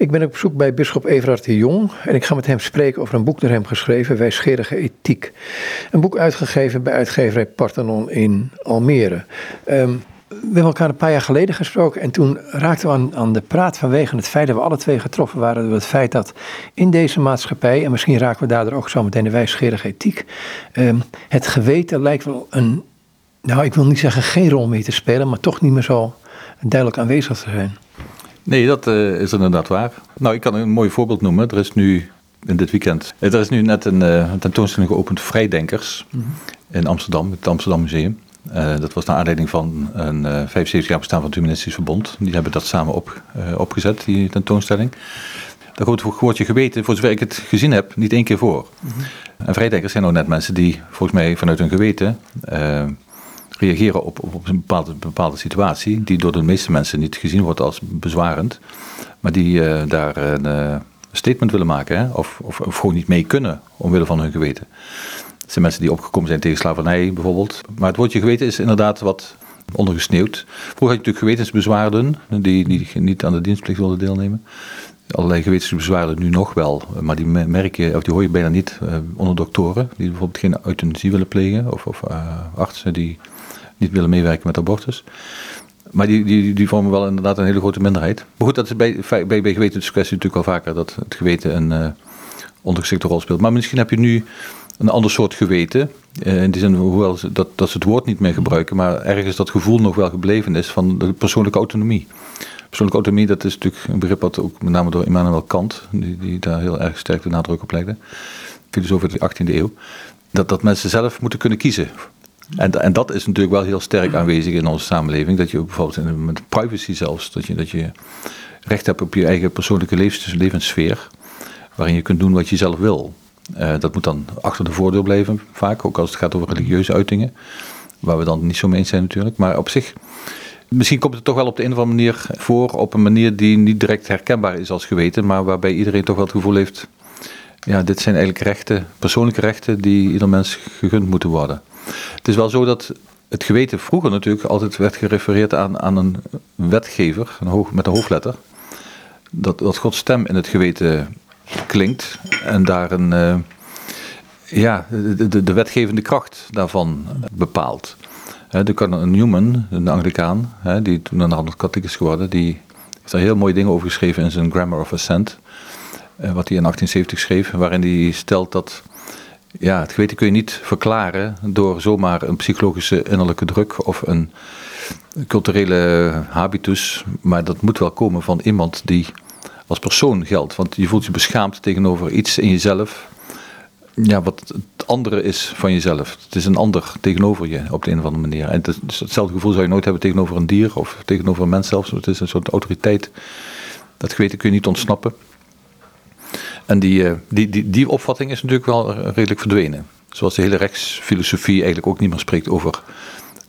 Ik ben op bezoek bij bisschop Everard de Jong en ik ga met hem spreken over een boek door hem geschreven, Wijsgerige Ethiek. Een boek uitgegeven bij uitgeverij Parthenon in Almere. Ehm, we hebben elkaar een paar jaar geleden gesproken en toen raakten we aan, aan, de praat vanwege het feit dat we alle twee getroffen waren door het feit dat in deze maatschappij, en misschien raken we daardoor ook zo meteen de wijsgerige ethiek, ehm, het geweten lijkt wel een, nou ik wil niet zeggen geen rol meer te spelen, maar toch niet meer zo duidelijk aanwezig te zijn. Nee, dat uh, is inderdaad waar. Nou, ik kan een mooi voorbeeld noemen. Er is nu in dit weekend, er is nu net een, uh, tentoonstelling geopend Vrijdenkers mm -hmm. in Amsterdam, het Amsterdam Museum. Uh, dat was naar aanleiding van een 75 jaar bestaan van het Humanistisch Verbond. Die hebben dat samen op, opgezet, die tentoonstelling. Daar het woordje geweten, voor zover ik het gezien heb, niet één keer voor. Mm -hmm. En vrijdenkers zijn nou net mensen die volgens mij vanuit hun geweten reageren op, op een bepaalde, bepaalde situatie, die door de meeste mensen niet gezien wordt als bezwarend, maar die uh, daar een uh, statement willen maken, hè? Of, of, of, gewoon niet mee kunnen omwille van hun geweten. Het zijn mensen die opgekomen zijn tegen slavernij bijvoorbeeld. Maar het woordje geweten is inderdaad wat ondergesneeuwd. Vroeger had je natuurlijk gewetensbezwaarden die, die niet aan de dienstplicht wilden deelnemen. Allerlei gewetensbezwaarden nu nog wel, maar die merk je, of die hoor je bijna niet uh, onder doktoren, die bijvoorbeeld geen euthanasie willen plegen, of, of artsen die niet willen meewerken met abortus. Maar die, die, die vormen wel inderdaad een hele grote minderheid. Maar goed, dat is bij, bij, bij gewetenskwestie natuurlijk wel vaker dat het geweten een uh, ondergeschikte rol speelt. Maar misschien heb je nu een ander soort geweten. Uh, in die zin, hoewel dat, dat ze het woord niet meer gebruiken, maar ergens dat gevoel nog wel gebleven is van de persoonlijke autonomie. Persoonlijke autonomie, dat is natuurlijk een begrip wat ook met name door Immanuel Kant, die, die daar heel erg sterk de nadruk op legde, filosoof uit de 18e eeuw, dat, dat mensen zelf moeten kunnen kiezen en, en dat is natuurlijk wel heel sterk aanwezig in onze samenleving. Dat je bijvoorbeeld met privacy zelfs, dat je, dat je recht hebt op je eigen persoonlijke levens, levenssfeer. Waarin je kunt doen wat je zelf wil. Uh, dat moet dan achter de voordeur blijven, vaak, ook als het gaat over religieuze uitingen. Waar we dan niet zo mee eens zijn natuurlijk. Maar op zich, misschien komt het toch wel op de een of andere manier voor. Op een manier die niet direct herkenbaar is als geweten. Maar waarbij iedereen toch wel het gevoel heeft. Ja, dit zijn eigenlijk rechten, persoonlijke rechten die ieder mens gegund moeten worden. Het is wel zo dat het geweten vroeger natuurlijk altijd werd gerefereerd aan, aan een wetgever een hoog, met een hoofdletter. Dat, dat Gods stem in het geweten klinkt en daar een, uh, ja, de, de, de, wetgevende kracht daarvan bepaalt. De Newman, een Anglicaan, die toen een ander katholiek is geworden, die heeft daar heel mooie dingen over geschreven in zijn Grammar of Assent. Uh, wat hij in 1870 schreef, waarin hij stelt dat ja, het geweten kun je niet verklaren door zomaar een psychologische innerlijke druk of een culturele habitus. Maar dat moet wel komen van iemand die als persoon geldt. Want je voelt je beschaamd tegenover iets in jezelf. Ja, wat het andere is van jezelf. Het is een ander tegenover je op de een of andere manier. En het hetzelfde gevoel zou je nooit hebben tegenover een dier of tegenover een mens zelfs. Het is een soort autoriteit. Dat geweten kun je niet ontsnappen. En die, eh, die, die, die opvatting is natuurlijk wel redelijk verdwenen. Zoals de hele rechtsfilosofie eigenlijk ook niet meer spreekt over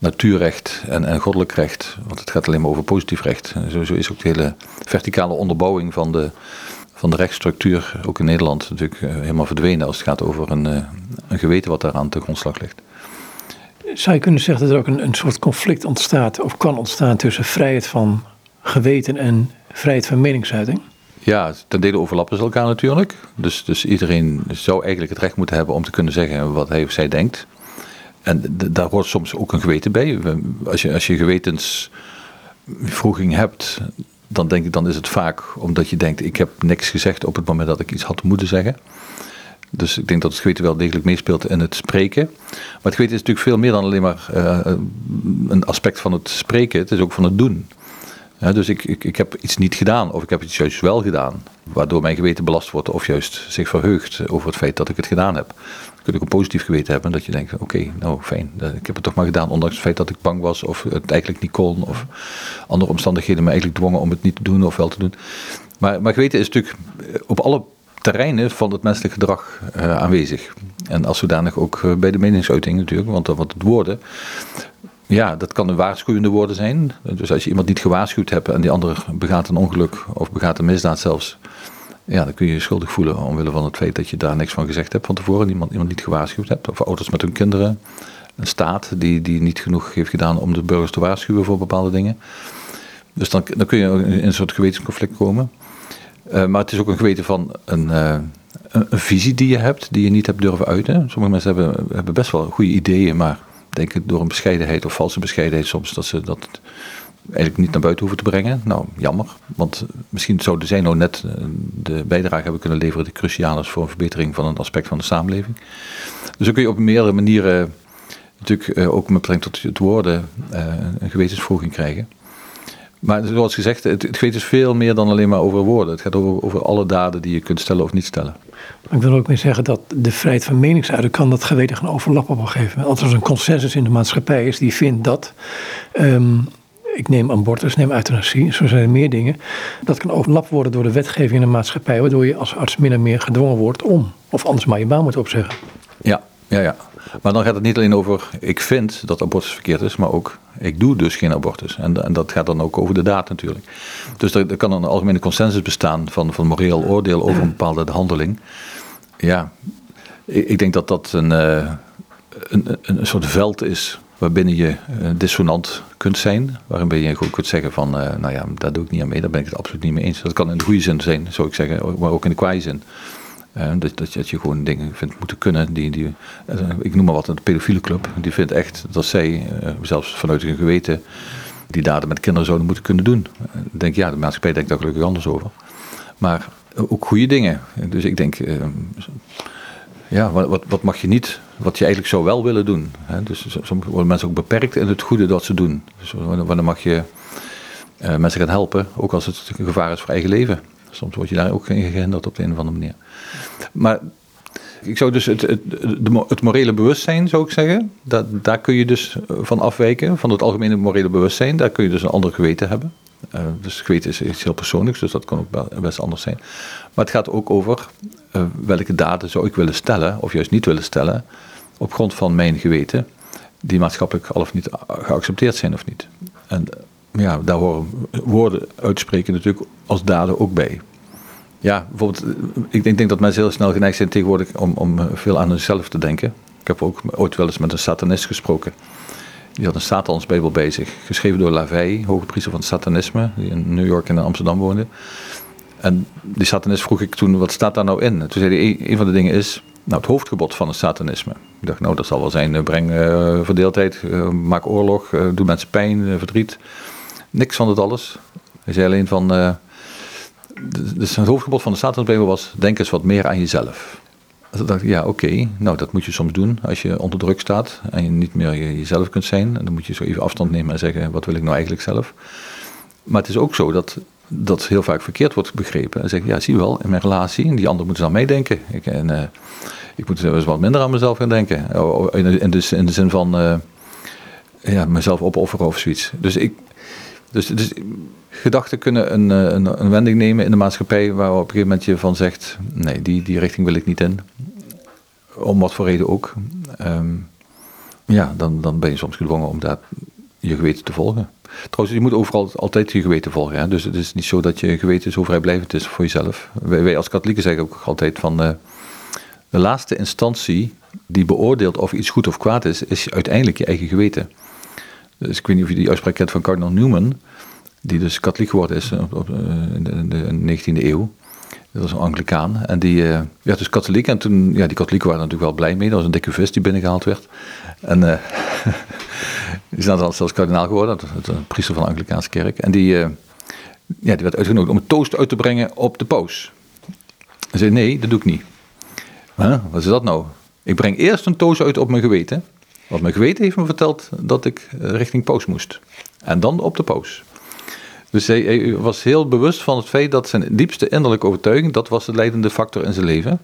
natuurrecht en, en goddelijk recht. Want het gaat alleen maar over positief recht. En sowieso is ook de hele verticale onderbouwing van de, van de rechtsstructuur, ook in Nederland, natuurlijk eh, helemaal verdwenen als het gaat over een, eh, een geweten wat daaraan te grondslag ligt. Zou je kunnen zeggen dat er ook een, een soort conflict ontstaat of kan ontstaan tussen vrijheid van geweten en vrijheid van meningsuiting? Ja, ten dele overlappen ze elkaar natuurlijk. Dus, dus iedereen zou eigenlijk het recht moeten hebben om te kunnen zeggen wat hij of zij denkt. En daar hoort soms ook een geweten bij. Als je, als je gewetensvroeging hebt, dan denk ik dan is het vaak omdat je denkt: ik heb niks gezegd op het moment dat ik iets had moeten zeggen. Dus ik denk dat het geweten wel degelijk meespeelt in het spreken. Maar het geweten is natuurlijk veel meer dan alleen maar uh, een aspect van het spreken. Het is ook van het doen dus ik, ik, ik heb iets niet gedaan, of ik heb iets juist wel gedaan, waardoor mijn geweten belast wordt, of juist zich verheugt over het feit dat ik het gedaan heb. Dan kun je ook een positief geweten hebben, dat je denkt: oké, nou fijn, ik heb het toch maar gedaan, ondanks het feit dat ik bang was, of het eigenlijk niet kon, of andere omstandigheden me eigenlijk dwongen om het niet te doen of wel te doen. Maar, maar geweten is natuurlijk op alle terreinen van het menselijk gedrag uh, aanwezig. En als zodanig ook bij de meningsuiting natuurlijk, want, want het woorden ja, dat kan een waarschuwende woorden zijn. Dus als je iemand niet gewaarschuwd hebt en die ander begaat een ongeluk of begaat een misdaad zelfs. Ja, dan kun je je schuldig voelen omwille van het feit dat je daar niks van gezegd hebt van tevoren. Iemand, iemand niet gewaarschuwd hebt. Of ouders met hun kinderen. Een staat die, die niet genoeg heeft gedaan om de burgers te waarschuwen voor bepaalde dingen. Dus dan, dan kun je in een soort gewetensconflict komen. Uh, maar het is ook een geweten van een, uh, een, een, visie die je hebt, die je niet hebt durven uiten. Sommige mensen hebben, hebben best wel goede ideeën, maar denken door een bescheidenheid of valse bescheidenheid soms dat ze dat eigenlijk niet naar buiten hoeven te brengen. Nou, jammer, want misschien zouden zij nou net de bijdrage hebben kunnen leveren die cruciaal is voor een verbetering van een aspect van de samenleving. Dus dan kun je op meerdere manieren natuurlijk ook met betrekking tot het woorden een gewetensvoging krijgen. Maar zoals gezegd, het, het is veel meer dan alleen maar over woorden. Het gaat over, over alle daden die je kunt stellen of niet stellen. Ik wil ook mee zeggen dat de vrijheid van meningsuiting kan dat geweten gaan overlappen op een gegeven moment. Als er een consensus in de maatschappij is die vindt dat, ehm, ik neem abortus, neem euthanasie, zo zijn er meer dingen. Dat kan overlapt worden door de wetgeving in de maatschappij, waardoor je als arts min en meer gedwongen wordt om, of anders maar je baan moet opzeggen. Ja, ja, ja. Maar dan gaat het niet alleen over ik vind dat abortus verkeerd is, maar ook ik doe dus geen abortus. En, en dat gaat dan ook over de daad natuurlijk. Dus er, kan een algemene consensus bestaan van, van moreel oordeel over een bepaalde handeling. Ja, ik, ik denk dat dat een, uh, een, een, soort veld is waarbinnen je uh, dissonant kunt zijn. Waarin je goed kunt zeggen van, uh, nou ja, daar doe ik niet aan mee, daar ben ik het absoluut niet mee eens. Dat kan in de goede zin zijn, zou ik zeggen, maar ook in de kwaaie zin. Uh, dat, dat, dat, je gewoon dingen vindt moeten kunnen. Die, die, uh, ik noem maar wat, een pedofiele club. Die vindt echt dat zij, uh, zelfs vanuit hun geweten, die daden met kinderen zouden moeten kunnen doen. Denk, ja, de maatschappij denkt daar gelukkig anders over. Maar ook goede dingen. Dus ik denk, ja, wat, wat mag je niet, wat je eigenlijk zou wel willen doen. Hè? Dus soms worden mensen ook beperkt in het goede dat ze doen. Dus wanneer mag je mensen gaan helpen, ook als het een gevaar is voor eigen leven. Soms word je daar ook in gehinderd op de een of andere manier. Maar ik zou dus het, het, het morele bewustzijn, zou ik zeggen, dat, daar kun je dus van afwijken, van het algemene morele bewustzijn. Daar kun je dus een ander geweten hebben. Uh, dus geweten is iets heel persoonlijks, dus dat kan ook best anders zijn. Maar het gaat ook over uh, welke daden zou ik willen stellen, of juist niet willen stellen, op grond van mijn geweten, die maatschappelijk al of niet geaccepteerd zijn of niet. En ja, daar horen woorden uitspreken natuurlijk als daden ook bij. Ja, bijvoorbeeld, ik denk, denk dat mensen heel snel geneigd zijn tegenwoordig om, om veel aan hunzelf te denken. Ik heb ook ooit wel eens met een satanist gesproken. Die had een Satansbijbel bij zich, geschreven door Lavey, hoge priester van het satanisme, die in New York en in Amsterdam woonde. En die satanist vroeg ik toen, wat staat daar nou in? En toen zei hij, een van de dingen is, nou, het hoofdgebod van het satanisme. Ik dacht, nou, dat zal wel zijn, breng uh, verdeeldheid, maak oorlog, doe mensen pijn, verdriet. Niks van dat alles. Hij zei alleen van, het hoofdgebod van de Satansbijbel was, denk eens wat meer aan jezelf. Dus dacht ik, ja, oké, nou dat moet je soms doen als je onder druk staat en je niet meer jezelf kunt zijn. En dan moet je zo even afstand nemen en zeggen, wat wil ik nou eigenlijk zelf? Maar het is ook zo dat dat heel vaak verkeerd wordt begrepen. En zeg ja, zie je wel, in mijn relatie, en die ander moeten ze aan meedenken. Ik, en, uh, ik moet eens wat minder aan mezelf gaan denken. In, in, de, in de zin van uh, ja, mezelf opofferen of zoiets. Dus ik, dus, dus gedachten kunnen een, eh, een, een, wending nemen in de maatschappij waar op een gegeven moment je van zegt, nee, die, die richting wil ik niet in. Om wat voor reden ook. Um, ja, dan, dan ben je soms gedwongen om daar je geweten te volgen. Trouwens, je moet overal altijd je geweten volgen. Hè? Dus het is niet zo dat je geweten zo vrijblijvend is voor jezelf. Wij, als katholieken zeggen ook altijd van uh, de laatste instantie die beoordeelt of iets goed of kwaad is, is uiteindelijk je eigen geweten. Dus ik weet niet of je die uitspraak kent van kardinal Newman, die dus katholiek geworden is op, eh, in, de, 19e eeuw. Dat was een Anglicaan. En die uh, werd dus katholiek. En toen, ja, die katholieken waren natuurlijk wel blij mee. Dat was een dikke vis die binnengehaald werd. En uh, die is dan zelfs kardinaal geworden. Dat een priester van de Anglicaanse kerk. En die, ja, die werd uitgenodigd om een toast uit te brengen op de paus. Hij zei, nee, dat doe ik niet. Wat is dat nou? Ik breng eerst een toast uit op mijn geweten. Want mijn geweten heeft me verteld dat ik richting Poos moest. En dan op de Poos. Dus hij, was heel bewust van het feit dat zijn diepste innerlijke overtuiging, dat was de leidende factor in zijn leven.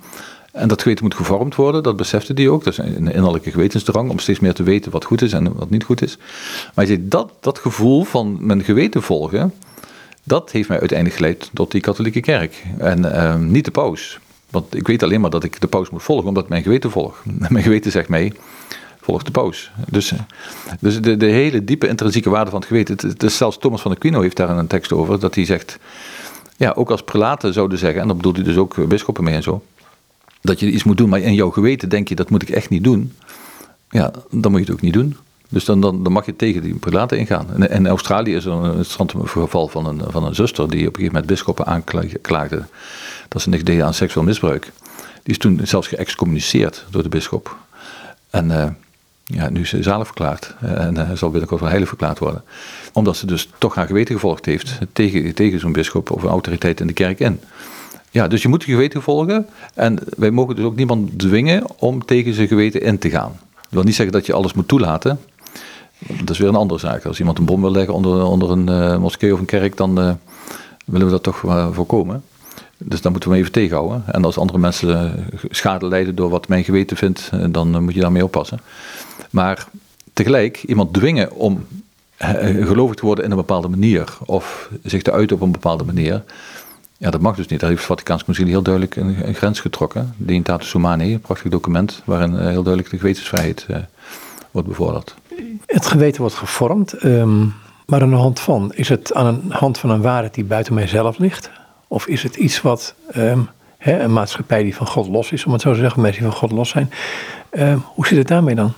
En dat geweten moet gevormd worden, dat besefte hij ook. Dat is een innerlijke gewetensdrang om steeds meer te weten wat goed is en wat niet goed is. Maar hij zei, dat, dat gevoel van mijn geweten volgen, dat heeft mij uiteindelijk geleid tot die katholieke kerk. En ehm, niet de paus. Want ik weet alleen maar dat ik de paus moet volgen, omdat mijn geweten volgt. Mijn geweten zegt mij, volgt de paus. Dus, dus de, de hele diepe intrinsieke waarde van het geweten. Het, zelfs Thomas van Aquino heeft daar een tekst over, dat hij zegt, ja, ook als prelaten zouden zeggen, en dan bedoelt hij dus ook bisschoppen mee en zo, dat je iets moet doen, maar in jouw geweten denk je, dat moet ik echt niet doen. Ja, dan moet je het ook niet doen. Dus dan, dan, dan mag je tegen die prelaten ingaan. En in Australië is er een interessant geval van een, van een zuster die op een gegeven moment bisschoppen aanklaagde dat ze niks deden aan seksueel misbruik. Die is toen zelfs geëxcommuniceerd door de bisschop. En uh, ja, nu is ze zalig verklaard. En uh, zal binnenkort wel heilig verklaard worden. Omdat ze dus toch haar geweten gevolgd heeft tegen, tegen zo'n bisschop of een autoriteit in de kerk in. Ja, dus je moet je geweten volgen. En wij mogen dus ook niemand dwingen om tegen zijn geweten in te gaan. Dat wil niet zeggen dat je alles moet toelaten. Dat is weer een andere zaak. Als iemand een bom wil leggen onder, onder een uh, moskee of een kerk, dan willen we dat toch voorkomen. Dus dan moeten we even tegenhouden. En als andere mensen schade lijden door wat mijn geweten vindt, dan moet je daarmee oppassen. Maar tegelijk iemand dwingen om gelovig te worden in een bepaalde manier of zich te uiten op een bepaalde manier, ja, dat mag dus niet. Daar heeft het Vaticaans Concilie heel duidelijk een, grens getrokken. De Intatus Humanae, een prachtig document waarin heel duidelijk de gewetensvrijheid wordt bevorderd. Het geweten wordt gevormd, um, maar aan de hand van, is het aan de hand van een waarheid die buiten mijzelf ligt? Of is het iets wat hè, een maatschappij die van God los is, om het zo te zeggen, mensen die van God los zijn? Um, hoe zit het daarmee dan?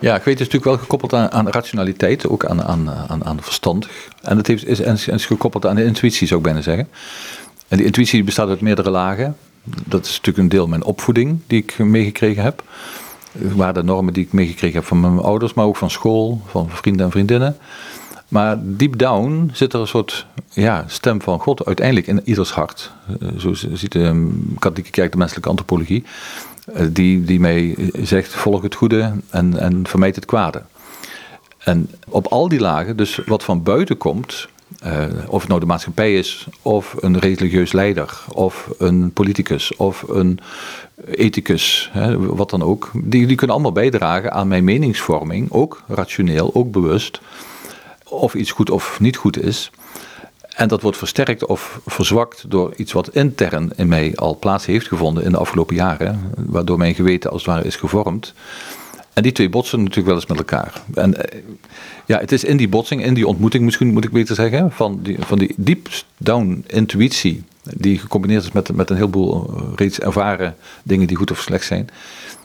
Ja, geweten is natuurlijk wel gekoppeld aan, aan rationaliteit, ook aan, aan, aan, aan verstand. En het is, is gekoppeld aan de intuïtie, zou ik bijna zeggen. En die intuïtie bestaat uit meerdere lagen. Dat is natuurlijk een deel mijn opvoeding die ik meegekregen heb. Waar de normen die ik meegekregen heb van mijn ouders, maar ook van school, van vrienden en vriendinnen. Maar deep down zit er een soort ja, stem van God uiteindelijk in ieders hart. Eh, zo ziet de katholieke kerk de menselijke antropologie. Eh, die, die mij zegt, volg het goede en, en vermijd het kwade. En op al die lagen, dus wat van buiten komt, of het nou de maatschappij is, of een religieus leider, of een politicus, of een ethicus, hè, wat dan ook. Die, die kunnen allemaal bijdragen aan mijn meningsvorming, ook rationeel, ook bewust, of iets goed of niet goed is. En dat wordt versterkt of verzwakt door iets wat intern in mij al plaats heeft gevonden in de afgelopen jaren, waardoor mijn geweten als het ware is gevormd. En die twee botsen natuurlijk wel eens met elkaar. En eh, ja, het is in die botsing, in die ontmoeting misschien moet ik beter zeggen, van die, van die deep down intuïtie, die gecombineerd is met, met een heleboel eh, reeds ervaren dingen die goed of slecht zijn,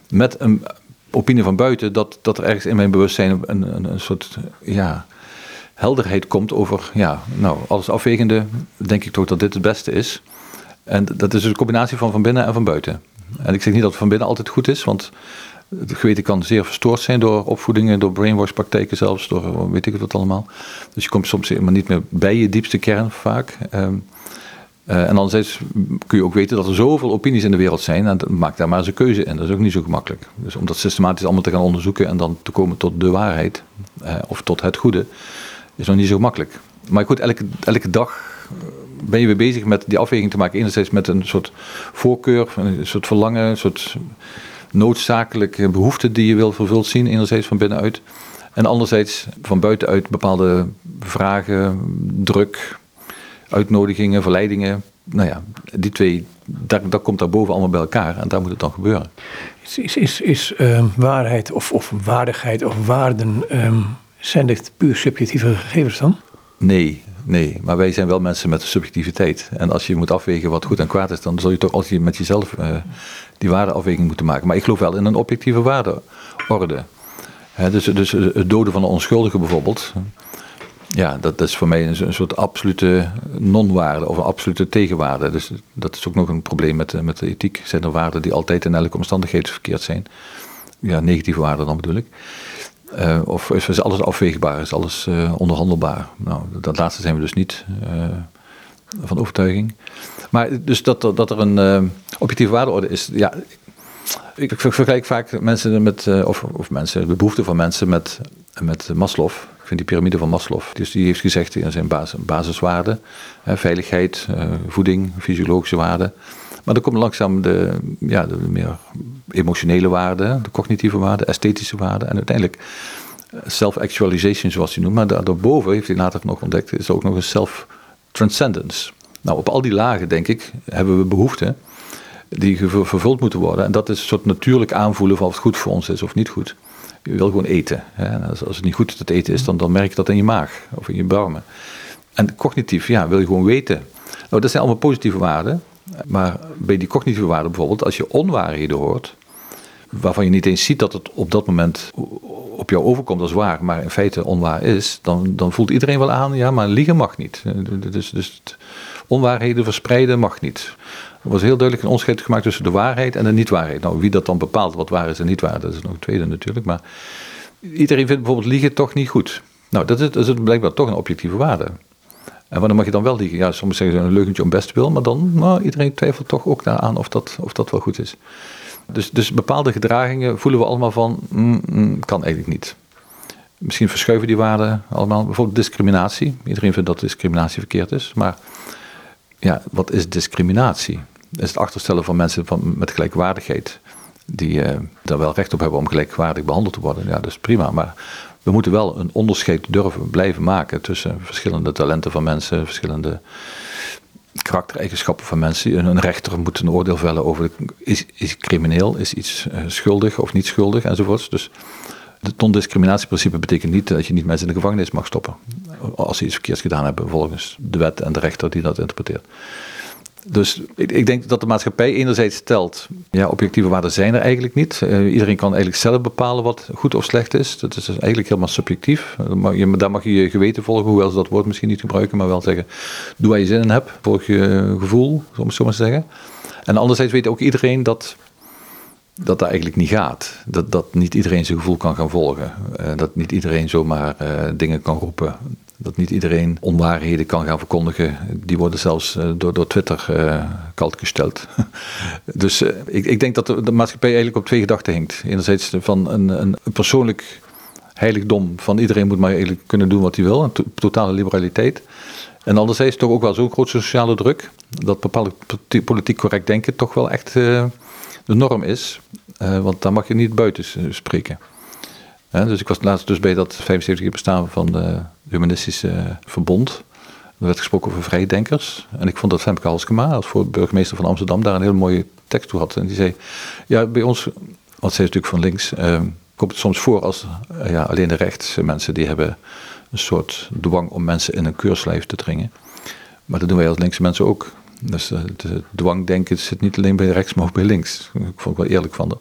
met een opinie van buiten, dat, dat er ergens in mijn bewustzijn een, een, een soort ja, helderheid komt over, ja, nou, alles afwegende, denk ik toch dat dit het beste is. En dat is dus een combinatie van van binnen en van buiten. En ik zeg niet dat het van binnen altijd goed is, want het geweten kan zeer verstoord zijn door opvoedingen, door brainwash-praktijken zelfs, door weet ik wat allemaal. Dus je komt soms helemaal niet meer bij je diepste kern vaak. Um, uh, en anderzijds kun je ook weten dat er zoveel opinies in de wereld zijn en maak daar maar eens een keuze in. Dat is ook niet zo gemakkelijk. Dus om dat systematisch allemaal te gaan onderzoeken en dan te komen tot de waarheid uh, of tot het goede, is nog niet zo makkelijk. Maar goed, elke, elke dag ben je weer bezig met die afweging te maken. Enerzijds met een soort voorkeur, een soort verlangen, een soort noodzakelijke behoeften die je wil vervuld zien, enerzijds van binnenuit. En anderzijds van buitenuit bepaalde vragen, druk, uitnodigingen, verleidingen. Nou ja, die twee, dat, dat komt daarboven allemaal bij elkaar en daar moet het dan gebeuren. Is, is, is, is uh, waarheid of, of waardigheid of waarden, um, zijn dit puur subjectieve gegevens dan? Nee, nee. Maar wij zijn wel mensen met subjectiviteit. En als je moet afwegen wat goed en kwaad is, dan zul je toch altijd met jezelf uh, die waardeafweging moeten maken. Maar ik geloof wel in een objectieve waardeorde. Dus, dus het doden van een onschuldige bijvoorbeeld. Ja, dat, is voor mij een, een soort absolute non-waarde of een absolute tegenwaarde. Dus dat is ook nog een probleem met, met de ethiek. Zijn er waarden die altijd in elke omstandigheid verkeerd zijn? Ja, negatieve waarden dan bedoel ik. Uh, of is alles afweegbaar, is alles uh, onderhandelbaar? Nou, dat laatste zijn we dus niet uh, van overtuiging. Maar dus dat, dat er een objectieve waardeorde is, ja. Ik, ik vergelijk vaak mensen met, of, of mensen, de behoeften van mensen met, met Maslow. Ik vind die piramide van Maslow. Dus die heeft gezegd in zijn basis, basiswaarden: veiligheid, voeding, fysiologische waarden. Maar dan komen langzaam de, ja, de meer emotionele waarden, de cognitieve waarden, esthetische waarden en uiteindelijk eh, self-actualization, zoals hij noemt. Maar daarboven heeft hij later nog ontdekt, is ook nog een self-transcendence. Nou, op al die lagen, denk ik, hebben we behoeften die vervuld moeten worden. En dat is een soort natuurlijk aanvoelen van of het goed voor ons is of niet goed. Je wil gewoon eten. Hè? Als, het niet goed het eten is, dan, dan merk je dat in je maag of in je darmen. En cognitief, ja, wil je gewoon weten. Nou, dat zijn allemaal positieve waarden. Maar bij die cognitieve waarden bijvoorbeeld, als je onwaarheden hoort, waarvan je niet eens ziet dat het op dat moment op jou overkomt als waar, maar in feite onwaar is, dan, dan voelt iedereen wel aan, ja, maar liegen mag niet. Dus, dus onwaarheden verspreiden mag niet. Er was heel duidelijk een onderscheid gemaakt tussen de waarheid en de niet-waarheid. Nou, wie dat dan bepaalt wat waar is en niet waar, dat is nog een tweede natuurlijk. Maar iedereen vindt bijvoorbeeld liegen toch niet goed. Nou, dat is, dat is blijkbaar toch een objectieve waarde. En wanneer mag je dan wel liegen? Ja, sommigen zeggen een leugentje om best wil, maar dan, nou, iedereen twijfelt toch ook daaraan of dat, of dat wel goed is. Dus, dus bepaalde gedragingen voelen we allemaal van, mm, mm, kan eigenlijk niet. Misschien verschuiven die waarden allemaal. Bijvoorbeeld discriminatie. Iedereen vindt dat discriminatie verkeerd is. Maar ja, wat is discriminatie? Is het achterstellen van mensen van, met gelijkwaardigheid. Die uh, daar wel recht op hebben om gelijkwaardig behandeld te worden. Ja, dat is prima. Maar we moeten wel een onderscheid durven blijven maken tussen verschillende talenten van mensen, verschillende karaktereigenschappen van mensen. Een rechter moet een oordeel vellen over is, is crimineel, is iets uh, schuldig of niet schuldig enzovoorts. Dus het non-discriminatieprincipe betekent niet dat je niet mensen in de gevangenis mag stoppen. Als ze iets verkeerds gedaan hebben volgens de wet en de rechter die dat interpreteert. Dus ik, ik, denk dat de maatschappij enerzijds stelt, ja, objectieve waarden zijn er eigenlijk niet. Uh, iedereen kan eigenlijk zelf bepalen wat goed of slecht is. Dat is dus eigenlijk helemaal subjectief. Je, daar mag je je geweten volgen, hoewel ze dat woord misschien niet gebruiken, maar wel zeggen, doe waar je zin in hebt, volg je gevoel, om het zo maar te zeggen. En anderzijds weet ook iedereen dat dat dat eigenlijk niet gaat. Dat, dat niet iedereen zijn gevoel kan gaan volgen. Uh, dat niet iedereen zomaar dingen kan roepen. Dat niet iedereen onwaarheden kan gaan verkondigen. Die worden zelfs uh, door, door Twitter kalt gesteld. dus ik, ik denk dat de, maatschappij eigenlijk op twee gedachten hinkt. Enerzijds van een, een, persoonlijk heiligdom van iedereen moet maar eigenlijk kunnen doen wat hij wil. Een to totale liberaliteit. En anderzijds toch ook wel zo'n grote sociale druk. Dat bepaalde politiek correct denken toch wel echt de norm is. Uh, want daar mag je niet buiten spreken. dus ik was laatst dus bij dat 75 bestaan van Humanistische Verbond. Er werd gesproken over vrijdenkers. En ik vond dat Femke Halskema, als voor burgemeester van Amsterdam, daar een hele mooie tekst toe had. En die zei, ja, bij ons, want zij is natuurlijk van links, uh, komt het soms voor als uh, ja, alleen de rechtse mensen die hebben een soort dwang om mensen in een keurslijf te dringen. Maar dat doen wij als linkse mensen ook. Dus uh, de dwangdenken zit niet alleen bij rechts, maar ook bij links. Ik vond het wel eerlijk van.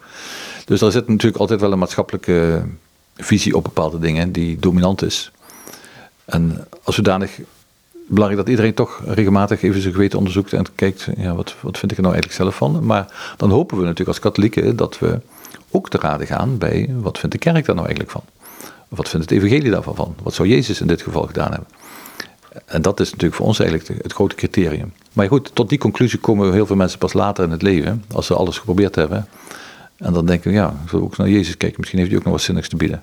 Dus er zit natuurlijk altijd wel een maatschappelijke visie op bepaalde dingen die dominant is. En als zodanig belangrijk dat iedereen toch regelmatig even zijn geweten onderzoekt en kijkt, ja, wat, wat vind ik er nou eigenlijk zelf van? Maar dan hopen we natuurlijk als katholieken dat we ook te raden gaan bij wat vindt de kerk daar nou eigenlijk van? Wat vindt het evangelie daarvan van? Wat zou Jezus in dit geval gedaan hebben? En dat is natuurlijk voor ons eigenlijk het grote criterium. Maar goed, tot die conclusie komen heel veel mensen pas later in het leven, als ze alles geprobeerd hebben. En dan denken we, ja, zullen we ook naar Jezus kijken, misschien heeft hij ook nog wat zinnigs te bieden.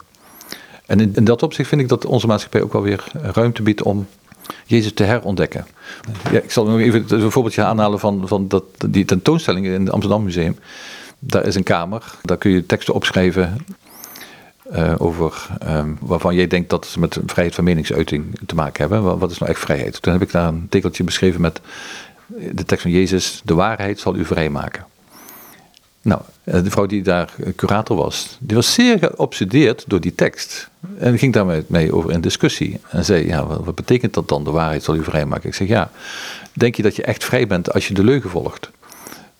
En in, dat opzicht vind ik dat onze maatschappij ook wel weer ruimte biedt om Jezus te herontdekken. Ja, ik zal nog even een voorbeeldje aanhalen van, van dat, die tentoonstelling in het Amsterdam Museum. Daar is een kamer, daar kun je teksten opschrijven uh, over um, waarvan jij denkt dat ze met vrijheid van meningsuiting te maken hebben. Wat is nou echt vrijheid? Toen heb ik daar een tekeltje beschreven met de tekst van Jezus: De waarheid zal u vrijmaken. Nou, eh, de vrouw die daar curator was, die was zeer geobsedeerd door die tekst. En ging daarmee mee over in discussie. En zei, ja, wat betekent dat dan, de waarheid zal u vrijmaken? Ik zeg, ja, denk je dat je echt vrij bent als je de leugen volgt?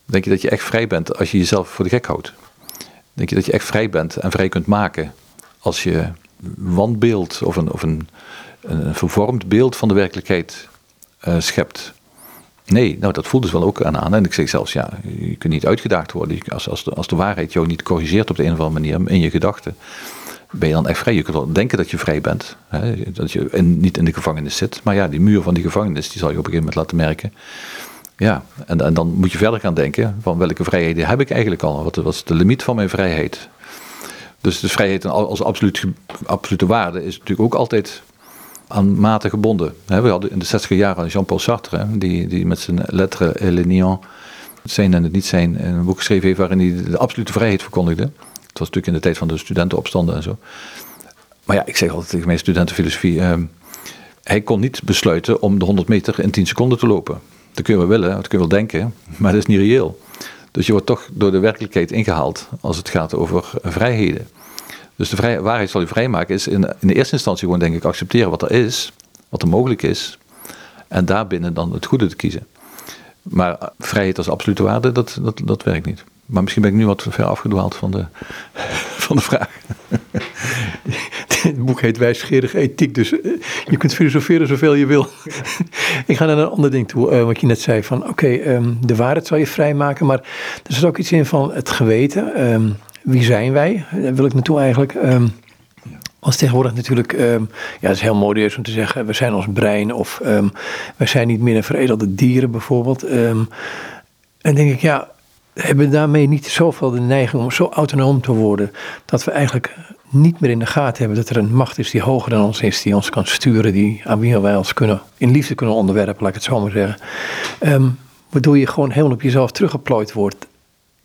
Denk je dat je echt vrij bent als je jezelf voor de gek houdt? Denk je dat je echt vrij bent en vrij kunt maken als je wanbeeld of een, of een, een vervormd beeld van de werkelijkheid uh, schept? Nee, nou dat voelt dus wel ook aan aan. En ik zeg zelfs, ja, je kunt niet uitgedaagd worden. Als, als, de, als de waarheid jou niet corrigeert op de een of andere manier in je gedachten, ben je dan echt vrij. Je kunt wel denken dat je vrij bent. Hè? Dat je niet in de gevangenis zit. Maar ja, die muur van die gevangenis, die zal je op een gegeven moment laten merken ja, en, dan moet je verder gaan denken van welke vrijheden heb ik eigenlijk al? Wat, wat is de limiet van mijn vrijheid? Dus de vrijheid als absoluut, absolute waarde is natuurlijk ook altijd aan mate gebonden. We hadden in de 60 jaren Jean-Paul Sartre, die, die met zijn lettre et le het zijn en het niet zijn, een boek geschreven heeft waarin hij de absolute vrijheid verkondigde. Het was natuurlijk in de tijd van de studentenopstanden en zo. Maar ja, ik zeg altijd tegen mijn studenten filosofie, uh, hij kon niet besluiten om de 100 meter in 10 seconden te lopen. Dat kun je wel willen, dat kun je wel denken, maar dat is niet reëel. Dus je wordt toch door de werkelijkheid ingehaald als het gaat over vrijheden. Dus de vrij, waarheid zal je vrijmaken is in, in de eerste instantie gewoon denk ik accepteren wat er is, wat er mogelijk is. En daarbinnen dan het goede te kiezen. Maar vrijheid als absolute waarde, dat, dat, dat werkt niet. Maar misschien ben ik nu wat ver afgedwaald van de, van de vraag. Het boek heet Wijsgerige Ethiek, dus eh, je kunt filosoferen zoveel je wil. Ik ga naar een ander ding toe, uh, wat je net zei van oké, ehm, de waarheid zal je vrijmaken, maar er zit ook iets in van het geweten. Ehm, wie zijn wij? Daar wil ik naartoe eigenlijk. Um, als tegenwoordig natuurlijk, ja, het is heel modieus om te zeggen, we zijn ons brein of um, wij zijn niet meer een veredelde dieren bijvoorbeeld. en denk ik, ja, hebben daarmee niet zoveel de neiging om zo autonoom te worden, dat we eigenlijk niet meer in de gaten hebben dat er een macht is die hoger dan ons is, die ons kan sturen, die, aan wie wij ons kunnen, in liefde kunnen onderwerpen, laat ik het zo maar zeggen. Waardoor je gewoon helemaal op jezelf teruggeplooid wordt.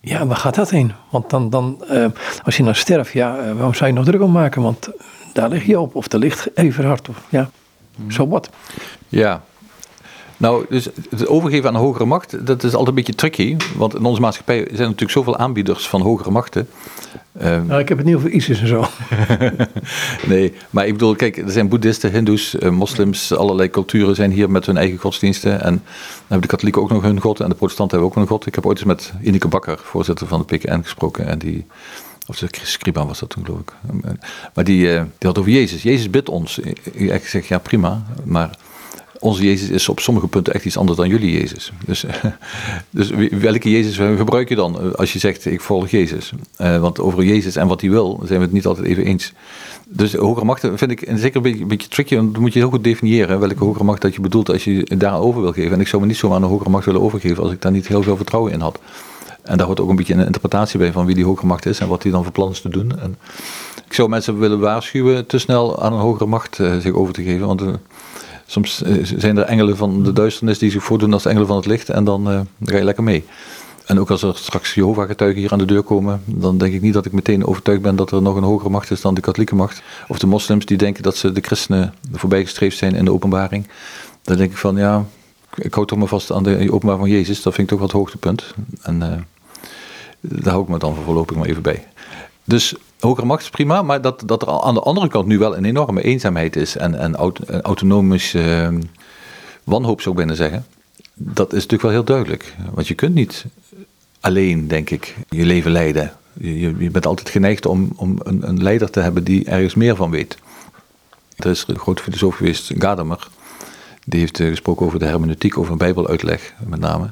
Ja, waar gaat dat heen? Want dan, dan uh, als je dan sterft, ja, uh, waarom zou je nog druk om maken? Want daar lig je op, of daar ligt even hard, of ja, zo wat. Ja, nou, dus het overgeven aan een hogere macht, dat is altijd een beetje tricky. Want in onze maatschappij zijn er natuurlijk zoveel aanbieders van hogere machten. Um, nou, ik heb het niet over ISIS en zo. nee, maar ik bedoel, kijk, er zijn boeddhisten, hindoes, uh, moslims, allerlei culturen zijn hier met hun eigen godsdiensten. En dan hebben de katholieken ook nog hun god en de protestanten hebben ook een god. Ik heb ooit eens met Ineke Bakker, voorzitter van de PKN, gesproken. En die, of de Scriba was dat toen, geloof ik. Maar die, uh, die had over Jezus. Jezus bidt ons. Ik zeg, ja prima, maar onze Jezus is op sommige punten echt iets anders dan jullie Jezus. Dus, dus welke Jezus gebruik je dan als je zegt ik volg Jezus? Uh, want over Jezus en wat hij wil zijn we het niet altijd even eens. Dus hogere machten vind ik zeker een beetje, een beetje tricky, want dan moet je heel goed definiëren welke hogere macht dat je bedoelt als je daarover wil geven. En ik zou me niet zomaar aan een hogere macht willen overgeven als ik daar niet heel veel vertrouwen in had. En daar hoort ook een beetje een interpretatie bij van wie die hogere macht is en wat hij dan voor plan is te doen. En ik zou mensen willen waarschuwen te snel aan een hogere macht uh, zich over te geven, want... Soms eh, zijn er engelen van de duisternis die zich voordoen als engelen van het licht en dan, uh, ga je lekker mee. En ook als er straks Jehovah-getuigen hier aan de deur komen, dan denk ik niet dat ik meteen overtuigd ben dat er nog een hogere macht is dan de katholieke macht. Of de moslims die denken dat ze de christenen voorbijgestreefd zijn in de openbaring. Dan denk ik van ja, ik hou toch maar vast aan de openbaring van Jezus. Dat vind ik toch wat hoogtepunt. En uh, daar hou ik me dan voorlopig maar even bij. Dus hogere macht is prima, maar dat, dat er aan de andere kant nu wel een enorme eenzaamheid is en, en autonomische uh, wanhoop zou ik bijna zeggen. Dat is natuurlijk wel heel duidelijk. Want je kunt niet alleen, denk ik, je leven leiden. Je, je bent altijd geneigd om, om een, een, leider te hebben die ergens meer van weet. Er is een grote filosoof geweest, Gadamer. Die heeft eh, gesproken over de hermeneutiek, over een bijbeluitleg met name.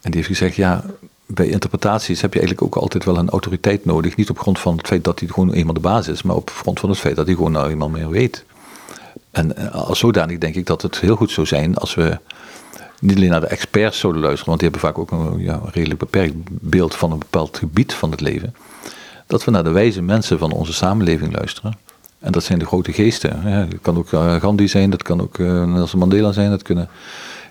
En die heeft gezegd, ja, bij interpretaties heb je eigenlijk ook altijd wel een autoriteit nodig. Niet op grond van het feit dat hij gewoon eenmaal de basis is, maar op grond van het feit dat hij gewoon nou eenmaal meer weet. En eh, als zodanig denk ik dat het heel goed zou zijn als we niet alleen naar de experts zouden luisteren, want die hebben vaak ook een ja, redelijk beperkt beeld van een bepaald gebied van het leven. Dat we naar de wijze mensen van onze samenleving luisteren. En dat zijn de grote geesten. Dat kan ook eh, Gandhi zijn, dat kan ook eh, Nelson Mandela zijn, dat kunnen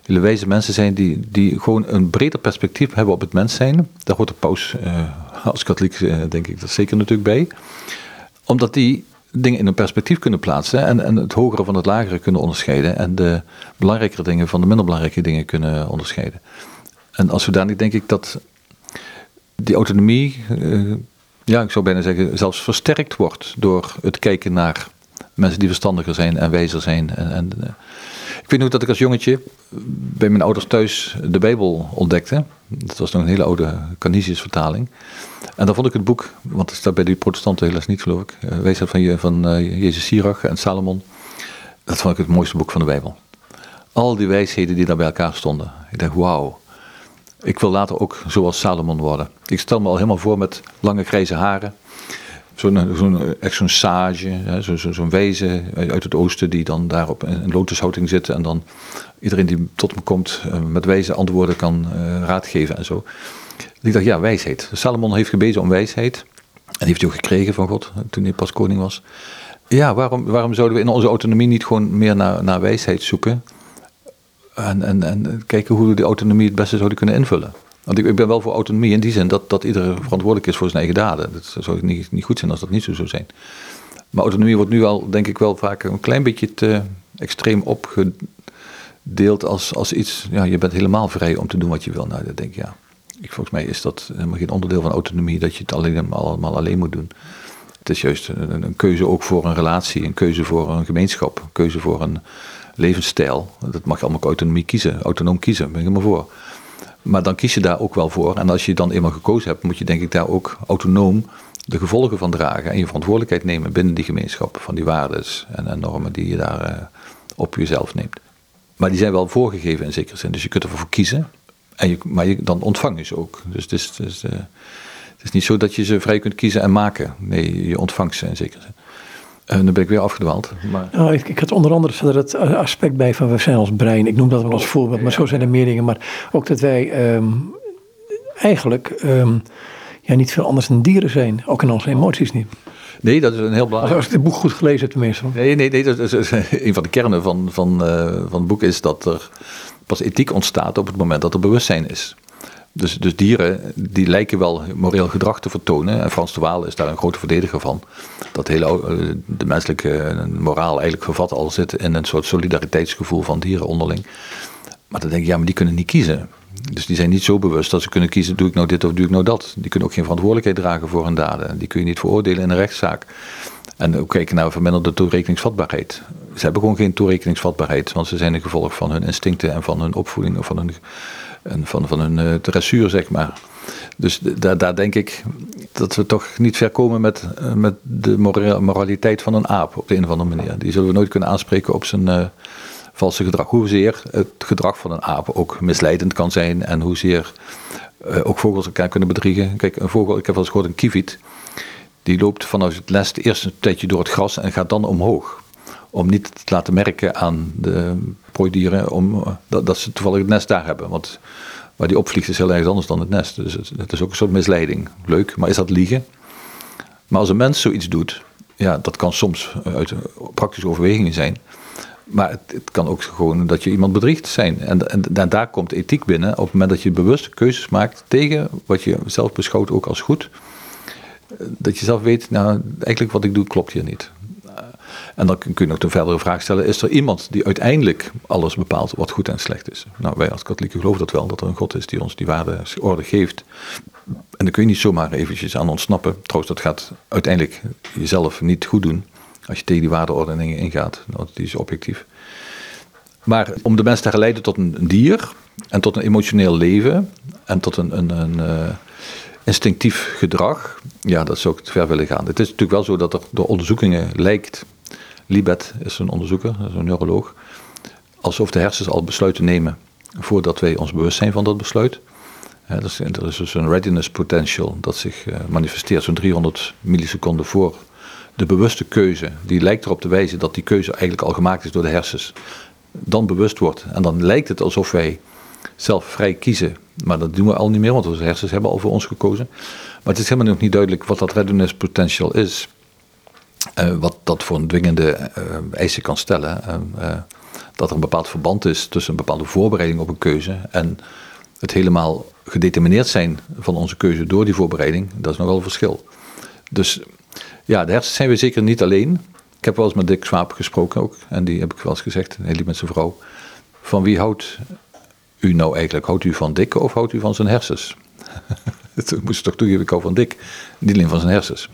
hele wijze mensen zijn die, die gewoon een breder perspectief hebben op het mens zijn. Daar hoort de paus uh, als katholiek, uh, denk ik, dat zeker natuurlijk bij. Omdat die dingen in een perspectief kunnen plaatsen en, en het hogere van het lagere kunnen onderscheiden. En de belangrijkere dingen van de minder belangrijke dingen kunnen onderscheiden. En als zodanig denk ik dat die autonomie, uh, ja, ik zou bijna zeggen, zelfs versterkt wordt door het kijken naar mensen die verstandiger zijn en wijzer zijn. En, en ik weet nog dat ik als jongetje bij mijn ouders thuis de Bijbel ontdekte. Dat was nog een hele oude Canisius vertaling. En dan vond ik het boek, want het staat bij die protestanten helaas niet geloof ik, uh, Wijsheid van, van uh, Jezus Sirach en Salomon. Dat vond ik het mooiste boek van de Bijbel. Al die wijsheden die daar bij elkaar stonden. Ik dacht, wauw. Ik wil later ook zoals Salomon worden. Ik stel me al helemaal voor met lange grijze haren zo'n zo'n echt zo'n sage, zo'n zo, zo wezen uit het oosten die dan daar op een lotushouting zit en dan iedereen die tot me komt eh, met wijze antwoorden kan uh, raadgeven en zo. Ik dacht, ja, wijsheid. Salomon heeft gebeden om wijsheid en heeft hij ook gekregen van God toen hij pas koning was. Ja, waarom, waarom zouden we in onze autonomie niet gewoon meer naar, naar wijsheid zoeken en, en, en kijken hoe we die autonomie het beste zouden kunnen invullen? Want ik, ik, ben wel voor autonomie in die zin dat, dat iedereen verantwoordelijk is voor zijn eigen daden. Dat zou niet, niet goed zijn als dat niet zo zou zijn. Maar autonomie wordt nu al, denk ik, wel vaak een klein beetje te extreem opgedeeld als, als iets. Ja, je bent helemaal vrij om te doen wat je wil. Nou, dat denk ik, ja. Ik, volgens mij is dat helemaal geen onderdeel van autonomie dat je het alleen, allemaal alleen moet doen. Het is juist een, een, keuze ook voor een relatie, een keuze voor een gemeenschap, een keuze voor een levensstijl. Dat mag je allemaal autonomie kiezen, autonoom kiezen, ben ik helemaal voor. Maar dan kies je daar ook wel voor. En als je dan eenmaal gekozen hebt, moet je denk ik daar ook autonoom de gevolgen van dragen en je verantwoordelijkheid nemen binnen die gemeenschap van die waarden en, normen die je daar uh, op jezelf neemt. Maar die zijn wel voorgegeven in zekere zin, dus je kunt ervoor kiezen, en je, maar je, dan ontvang je ze ook. Dus het is, het, is, uh, het is niet zo dat je ze vrij kunt kiezen en maken. Nee, je ontvangt ze in zekere zin. En dan ben ik weer afgedwaald. Maar... Oh, ik, ik, had onder andere er het aspect bij van we zijn als brein. Ik noem dat wel als voorbeeld, maar zo zijn er meer dingen. Maar ook dat wij um, eigenlijk um, ja, niet veel anders dan dieren zijn. Ook in onze emoties niet. Nee, dat is een heel belangrijk. Als ik het boek goed gelezen heb, tenminste. Nee, nee, nee. Dat is, een van de kernen van, van, uh, van het boek is dat er pas ethiek ontstaat op het moment dat er bewustzijn is. Dus, dus dieren die lijken wel moreel gedrag te vertonen. En Frans de Waal is daar een grote verdediger van. Dat hele, eh, de menselijke moraal eigenlijk gevat al zit in een soort solidariteitsgevoel van dieren onderling. Maar dan denk ik, ja, maar die kunnen niet kiezen. Dus die zijn niet zo bewust dat ze kunnen kiezen, doe ik nou dit of doe ik nou dat. Die kunnen ook geen verantwoordelijkheid dragen voor hun daden. Die kun je niet veroordelen in een rechtszaak. En ook kijken naar verminderde toerekeningsvatbaarheid. Ze hebben gewoon geen toerekeningsvatbaarheid, want ze zijn een gevolg van hun instincten en van hun opvoeding of van hun, van, van hun uh, dressuur, zeg maar. Dus daar, daar denk ik dat we toch niet ver komen met, eh, met de moraliteit van een aap op de een of andere manier. Die zullen we nooit kunnen aanspreken op zijn uh, valse gedrag. Hoezeer het gedrag van een aap ook misleidend kan zijn en hoezeer ook vogels elkaar kunnen bedriegen. Kijk, een vogel, ik heb wel eens gehoord een kievit, die loopt vanaf het nest eerst een tijdje door het gras en gaat dan omhoog. Om niet te laten merken aan de prooidieren om, dat, dat ze toevallig het nest daar hebben. Want waar die opvliegt is heel erg anders dan het nest. Dus het, is ook een soort misleiding. Leuk, maar is dat liegen? Maar als een mens zoiets doet, ja, dat kan soms uit praktische overwegingen zijn. Maar het, het, kan ook gewoon dat je iemand bedriegt zijn. En, en, en, daar komt ethiek binnen op het moment dat je bewuste keuzes maakt tegen wat je zelf beschouwt ook als goed. Dat je zelf weet, nou, eigenlijk wat ik doe klopt hier niet. En dan kun je nog een verdere vraag stellen: is er iemand die uiteindelijk alles bepaalt wat goed en slecht is? Nou, wij als katholieken geloven dat wel, dat er een God is die ons die waardeorde geeft. En dan kun je niet zomaar eventjes aan ontsnappen. Trouwens, dat gaat uiteindelijk jezelf niet goed doen als je tegen die waardeordeningen ingaat. Nou, die is objectief. Maar om de mens te geleiden tot een dier en tot een emotioneel leven en tot een, een, een uh, instinctief gedrag, ja, dat zou ik te ver willen gaan. Het is natuurlijk wel zo dat er door onderzoekingen lijkt Libet is een onderzoeker, een neuroloog. Alsof de hersens al besluiten nemen voordat wij ons bewust zijn van dat besluit. er is dus een readiness potential dat zich eh, manifesteert zo'n 300 milliseconden voor de bewuste keuze. Die lijkt erop te wijzen dat die keuze eigenlijk al gemaakt is door de hersens. Dan bewust wordt. En dan lijkt het alsof wij zelf vrij kiezen. Maar dat doen we al niet meer, want onze hersens hebben al voor ons gekozen. Maar het is helemaal nog niet duidelijk wat dat readiness potential is. Uh, wat dat voor een dwingende uh, eisen kan stellen. Uh, dat er een bepaald verband is tussen een bepaalde voorbereiding op een keuze en het helemaal gedetermineerd zijn van onze keuze door die voorbereiding, dat is nogal een verschil. Dus ja, de hersens zijn we zeker niet alleen. Ik heb wel eens met Dick Swaap gesproken ook, en die heb ik wel eens gezegd, hij liep met zijn vrouw. Van wie houdt u nou eigenlijk? Houdt u van Dick of houdt u van zijn hersens? Toen moest toch toegeven, ik hou van Dick, niet alleen van zijn hersens.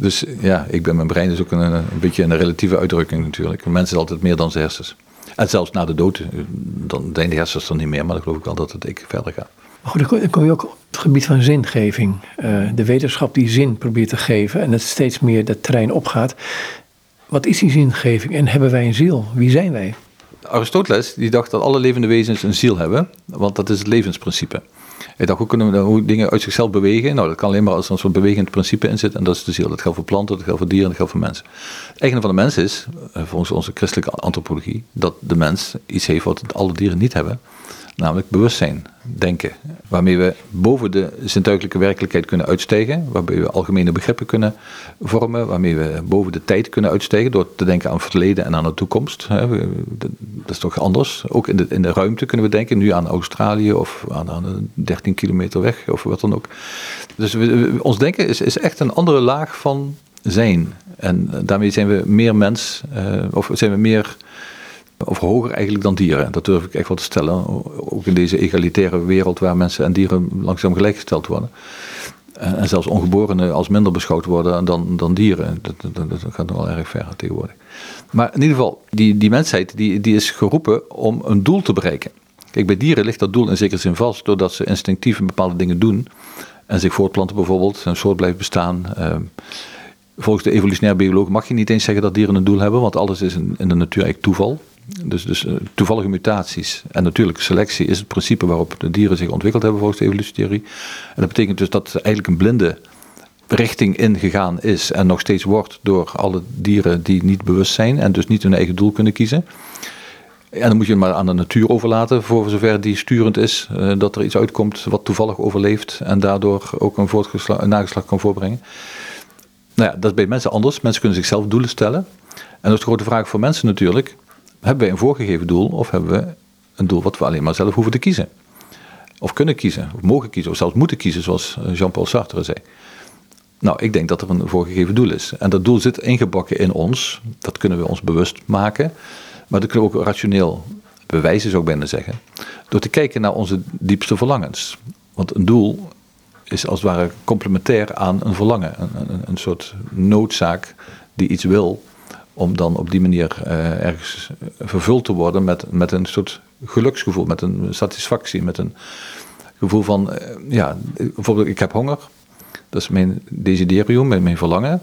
Dus ja, ik ben mijn brein is ook een, een beetje een relatieve uitdrukking natuurlijk. Een mens is altijd meer dan zijn hersens. En zelfs na de dood, dan zijn de hersens er niet meer, maar dan geloof ik wel dat het ik verder gaat. Maar goed, dan kom je ook op het gebied van zingeving. Uh, de wetenschap die zin probeert te geven en het steeds meer dat terrein opgaat. Wat is die zingeving en hebben wij een ziel? Wie zijn wij? Aristoteles die dacht dat alle levende wezens een ziel hebben, want dat is het levensprincipe. Hij dacht, hoe kunnen we hoe dingen uit zichzelf bewegen? Nou, dat kan alleen maar als er een soort bewegend principe in zit. En dat is de ziel. Dat geldt voor planten, dat geldt voor dieren, dat geldt voor mensen. Het eigen van de mens is, eh, volgens onze christelijke antropologie, dat de mens iets heeft wat alle dieren niet hebben namelijk bewustzijn denken. Waarmee we boven de zintuigelijke werkelijkheid kunnen uitstijgen, waarbij we algemene begrippen kunnen vormen, waarmee we boven de tijd kunnen uitstijgen door te denken aan het verleden en aan de toekomst. Dat is toch anders. Ook in de, in de ruimte kunnen we denken, nu aan Australië of aan, aan 13 kilometer weg of wat dan ook. Dus ons denken is, is echt een andere laag van zijn. En daarmee zijn we meer mens, uh, of zijn we meer of hoger eigenlijk dan dieren. Dat durf ik echt wel te stellen. Ook in deze egalitaire wereld waar mensen en dieren langzaam gelijkgesteld worden. En zelfs ongeborenen als minder beschouwd worden dan, dan dieren. Dat, dat, dat gaat nog wel erg ver tegenwoordig. Maar in ieder geval, die, die mensheid die, die is geroepen om een doel te bereiken. Kijk, bij dieren ligt dat doel in zekere zin vast, doordat ze instinctief bepaalde dingen doen. en zich voortplanten bijvoorbeeld, een soort blijft bestaan. Ehm, volgens de evolutionair bioloog mag je niet eens zeggen dat dieren een doel hebben, want alles is in de natuur eigenlijk toeval. Dus, dus uh, toevallige mutaties en natuurlijke selectie is het principe waarop de dieren zich ontwikkeld hebben volgens de evolutietheorie. En dat betekent dus dat eigenlijk een blinde richting ingegaan is en nog steeds wordt door alle dieren die niet bewust zijn en dus niet hun eigen doel kunnen kiezen. En dan moet je het maar aan de natuur overlaten, voor zover die sturend is, uh, dat er iets uitkomt wat toevallig overleeft en daardoor ook een, een nageslag kan voorbrengen. Nou ja, dat is bij mensen anders. Mensen kunnen zichzelf doelen stellen. En dat is de grote vraag voor mensen natuurlijk. Hebben wij een voorgegeven doel of hebben we een doel wat we alleen maar zelf hoeven te kiezen? Of kunnen kiezen, of mogen kiezen, of zelfs moeten kiezen, zoals Jean-Paul Sartre zei. Nou, ik denk dat er een voorgegeven doel is. En dat doel zit ingebakken in ons. Dat kunnen we ons bewust maken. Maar dat kunnen we ook rationeel bewijzen, zou ik bijna zeggen. Door te kijken naar onze diepste verlangens. Want een doel is als het ware complementair aan een verlangen. Een, een, een soort noodzaak die iets wil. Om dan op die manier uh, ergens vervuld te worden met, met een soort geluksgevoel. Met een satisfactie. Met een gevoel van, uh, ja, bijvoorbeeld ik heb honger. Dat is mijn desiderium, mijn, mijn verlangen.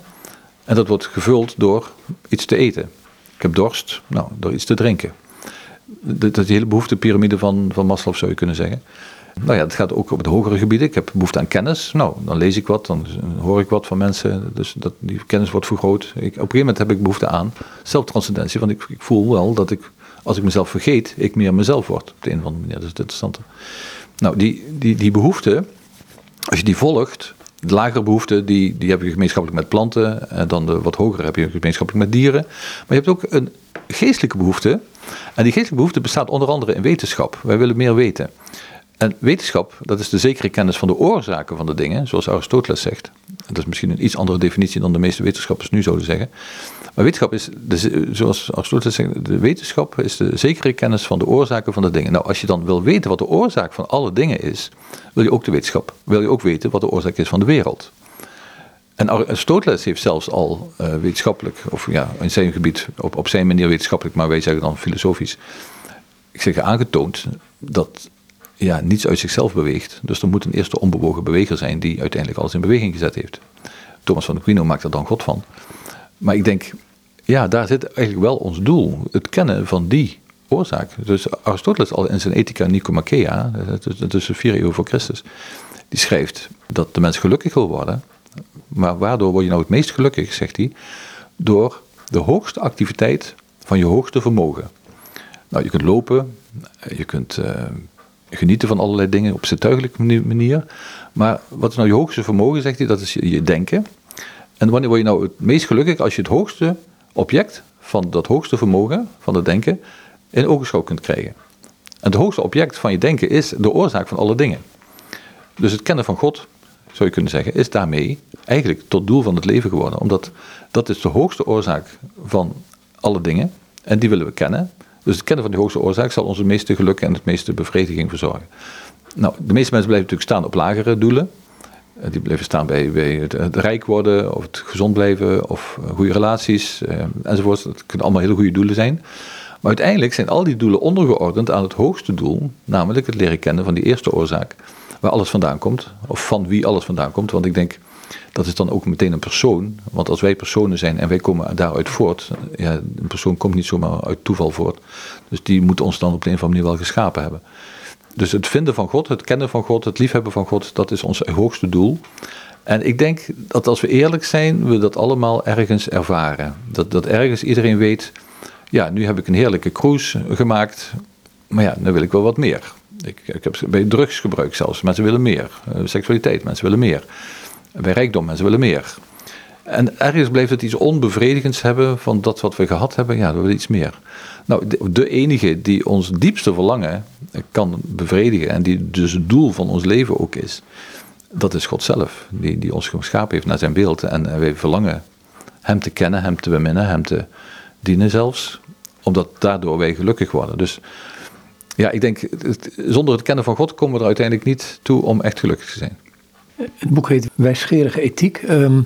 En dat wordt gevuld door iets te eten. Ik heb dorst, nou, door iets te drinken. Dat is de hele behoeftepyramide van, van Maslow zou je kunnen zeggen. Nou ja, het gaat ook op het hogere gebieden. Ik heb behoefte aan kennis. Nou, dan lees ik wat, dan hoor ik wat van mensen. Dus dat, die kennis wordt vergroot. Ik, op een gegeven moment heb ik behoefte aan zelftranscendentie. Want ik, ik voel wel dat ik, als ik mezelf vergeet, ik meer mezelf word. Op de een of andere manier. Dat is het interessante. Nou, die, die, die behoefte, als je die volgt, de lagere behoeften, die, die heb je gemeenschappelijk met planten. En dan de wat hogere heb je gemeenschappelijk met dieren. Maar je hebt ook een geestelijke behoefte. En die geestelijke behoefte bestaat onder andere in wetenschap. Wij willen meer weten. En wetenschap, dat is de zekere kennis van de oorzaken van de dingen, zoals Aristoteles zegt. Dat is misschien een iets andere definitie dan de meeste wetenschappers nu zouden zeggen. Maar wetenschap is, zoals Aristoteles zegt, de wetenschap is de zekere kennis van de oorzaken van de dingen. Nou, als je dan wil weten wat de oorzaak van alle dingen is, wil je ook de wetenschap, wil je ook weten wat de oorzaak is van de wereld. En Aristoteles heeft zelfs al uh, wetenschappelijk, of ja, in zijn gebied, op, op zijn manier wetenschappelijk, maar wij zeggen dan filosofisch, ik zeg aangetoond dat ja, niets uit zichzelf beweegt. Dus er moet een eerste onbewogen beweger zijn die uiteindelijk alles in beweging gezet heeft. Thomas van Aquino maakt er dan God van. Maar ik denk, ja, daar zit eigenlijk wel ons doel. Het kennen van die oorzaak. Dus Aristoteles al in zijn Ethica Nicomachea, tussen vier eeuwen voor Christus, die schrijft dat de mens gelukkig wil worden. Maar waardoor word je nou het meest gelukkig, zegt hij, door de hoogste activiteit van je hoogste vermogen. Nou, je kunt lopen, je kunt uh, genieten van allerlei dingen op zintuigelijke manier. Maar wat is nou je hoogste vermogen, zegt hij, dat is je, denken. En wanneer word je nou het meest gelukkig als je het hoogste object van dat hoogste vermogen, van het denken, in ogenschouw kunt krijgen. En het hoogste object van je denken is de oorzaak van alle dingen. Dus het kennen van God, zou je kunnen zeggen, is daarmee eigenlijk tot doel van het leven geworden. Omdat dat is de hoogste oorzaak van alle dingen. En die willen we kennen. Dus het kennen van die hoogste oorzaak zal onze meeste geluk en het meeste bevrediging verzorgen. Nou, de meeste mensen blijven natuurlijk staan op lagere doelen. Eh, die blijven staan bij, bij het, rijk worden, of het gezond blijven, of eh, goede relaties, eh, enzovoort. Dat kunnen allemaal hele goede doelen zijn. Maar uiteindelijk zijn al die doelen ondergeordend aan het hoogste doel, namelijk het leren kennen van die eerste oorzaak, waar alles vandaan komt, of van wie alles vandaan komt. Want ik denk, dat is dan ook meteen een persoon. Want als wij personen zijn en wij komen daaruit voort, ja, een persoon komt niet zomaar uit toeval voort. Dus die moet ons dan op de een of andere manier wel geschapen hebben. Dus het vinden van God, het kennen van God, het liefhebben van God, dat is ons hoogste doel. En ik denk dat als we eerlijk zijn, we dat allemaal ergens ervaren. Dat, dat ergens iedereen weet, ja, nu heb ik een heerlijke cruise gemaakt, maar ja, dan wil ik wel wat meer. Ik, ik heb bij drugsgebruik zelfs, mensen willen meer. Uh, seksualiteit, mensen willen meer bij rijkdom. Mensen willen meer. En ergens blijft het iets onbevredigends hebben van dat wat we gehad hebben. Ja, we willen iets meer. Nou, de, enige die ons diepste verlangen kan bevredigen en die dus het doel van ons leven ook is, dat is God zelf. Die, die ons geschapen heeft naar zijn beeld. En wij verlangen hem te kennen, hem te beminnen, hem te dienen zelfs. Omdat daardoor wij gelukkig worden. Dus ja, ik denk, zonder het kennen van God komen we er uiteindelijk niet toe om echt gelukkig te zijn. Het boek heet Wijsgerige Ethiek. Ehm,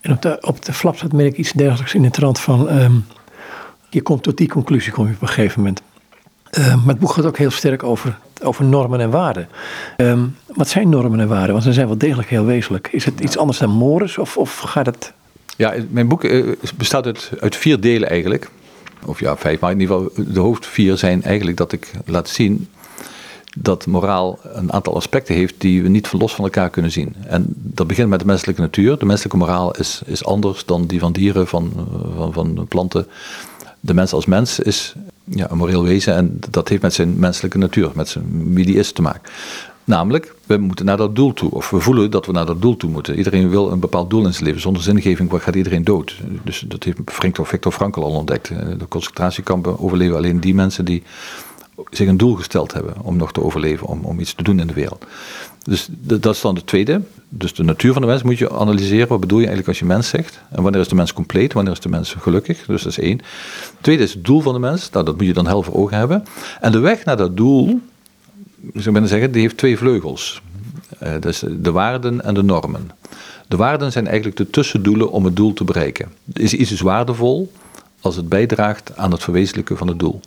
en op de, op de flapsat merk ik iets dergelijks in de trant van... Ehm, je komt tot die conclusie kom je op een gegeven moment. Ehm, maar het boek gaat ook heel sterk over over normen en waarden. Wat zijn normen en waarden? Want ze zijn wel degelijk heel wezenlijk. Is het iets anders dan mores of, of gaat het... Ja, mijn boek eh, bestaat uit, uit vier delen eigenlijk. Of ja, vijf, maar in ieder geval de hoofdvier zijn eigenlijk dat ik laat zien dat moraal een aantal aspecten heeft die we niet los van elkaar kunnen zien. En dat begint met de menselijke natuur. De menselijke moraal is, is anders dan die van dieren, van, van, van planten. De mens als mens is ja, een moreel wezen en dat heeft met zijn menselijke natuur, met zijn, wie die is te maken. Namelijk, we moeten naar dat doel toe. Of we voelen dat we naar dat doel toe moeten. Iedereen wil een bepaald doel in zijn leven. Zonder zingeving gaat iedereen dood. Dus dat heeft Victor Frankl al ontdekt. De concentratiekampen overleven alleen die mensen die zich een doel gesteld hebben om nog te overleven, om, om iets te doen in de wereld. Dus dat is dan de tweede. Dus de natuur van de mens moet je analyseren. Wat bedoel je eigenlijk als je mens zegt? En wanneer is de mens compleet? Wanneer is de mens gelukkig? Dus dat is één. Tweede is het doel van de mens. Nou, dat moet je dan helder ogen hebben. En de weg naar dat doel, zou ik zeggen, die heeft twee vleugels. Dus de waarden en de normen. De waarden zijn eigenlijk de tussendoelen om het doel te bereiken. Is iets is waardevol als het bijdraagt aan het verwezenlijken van het doel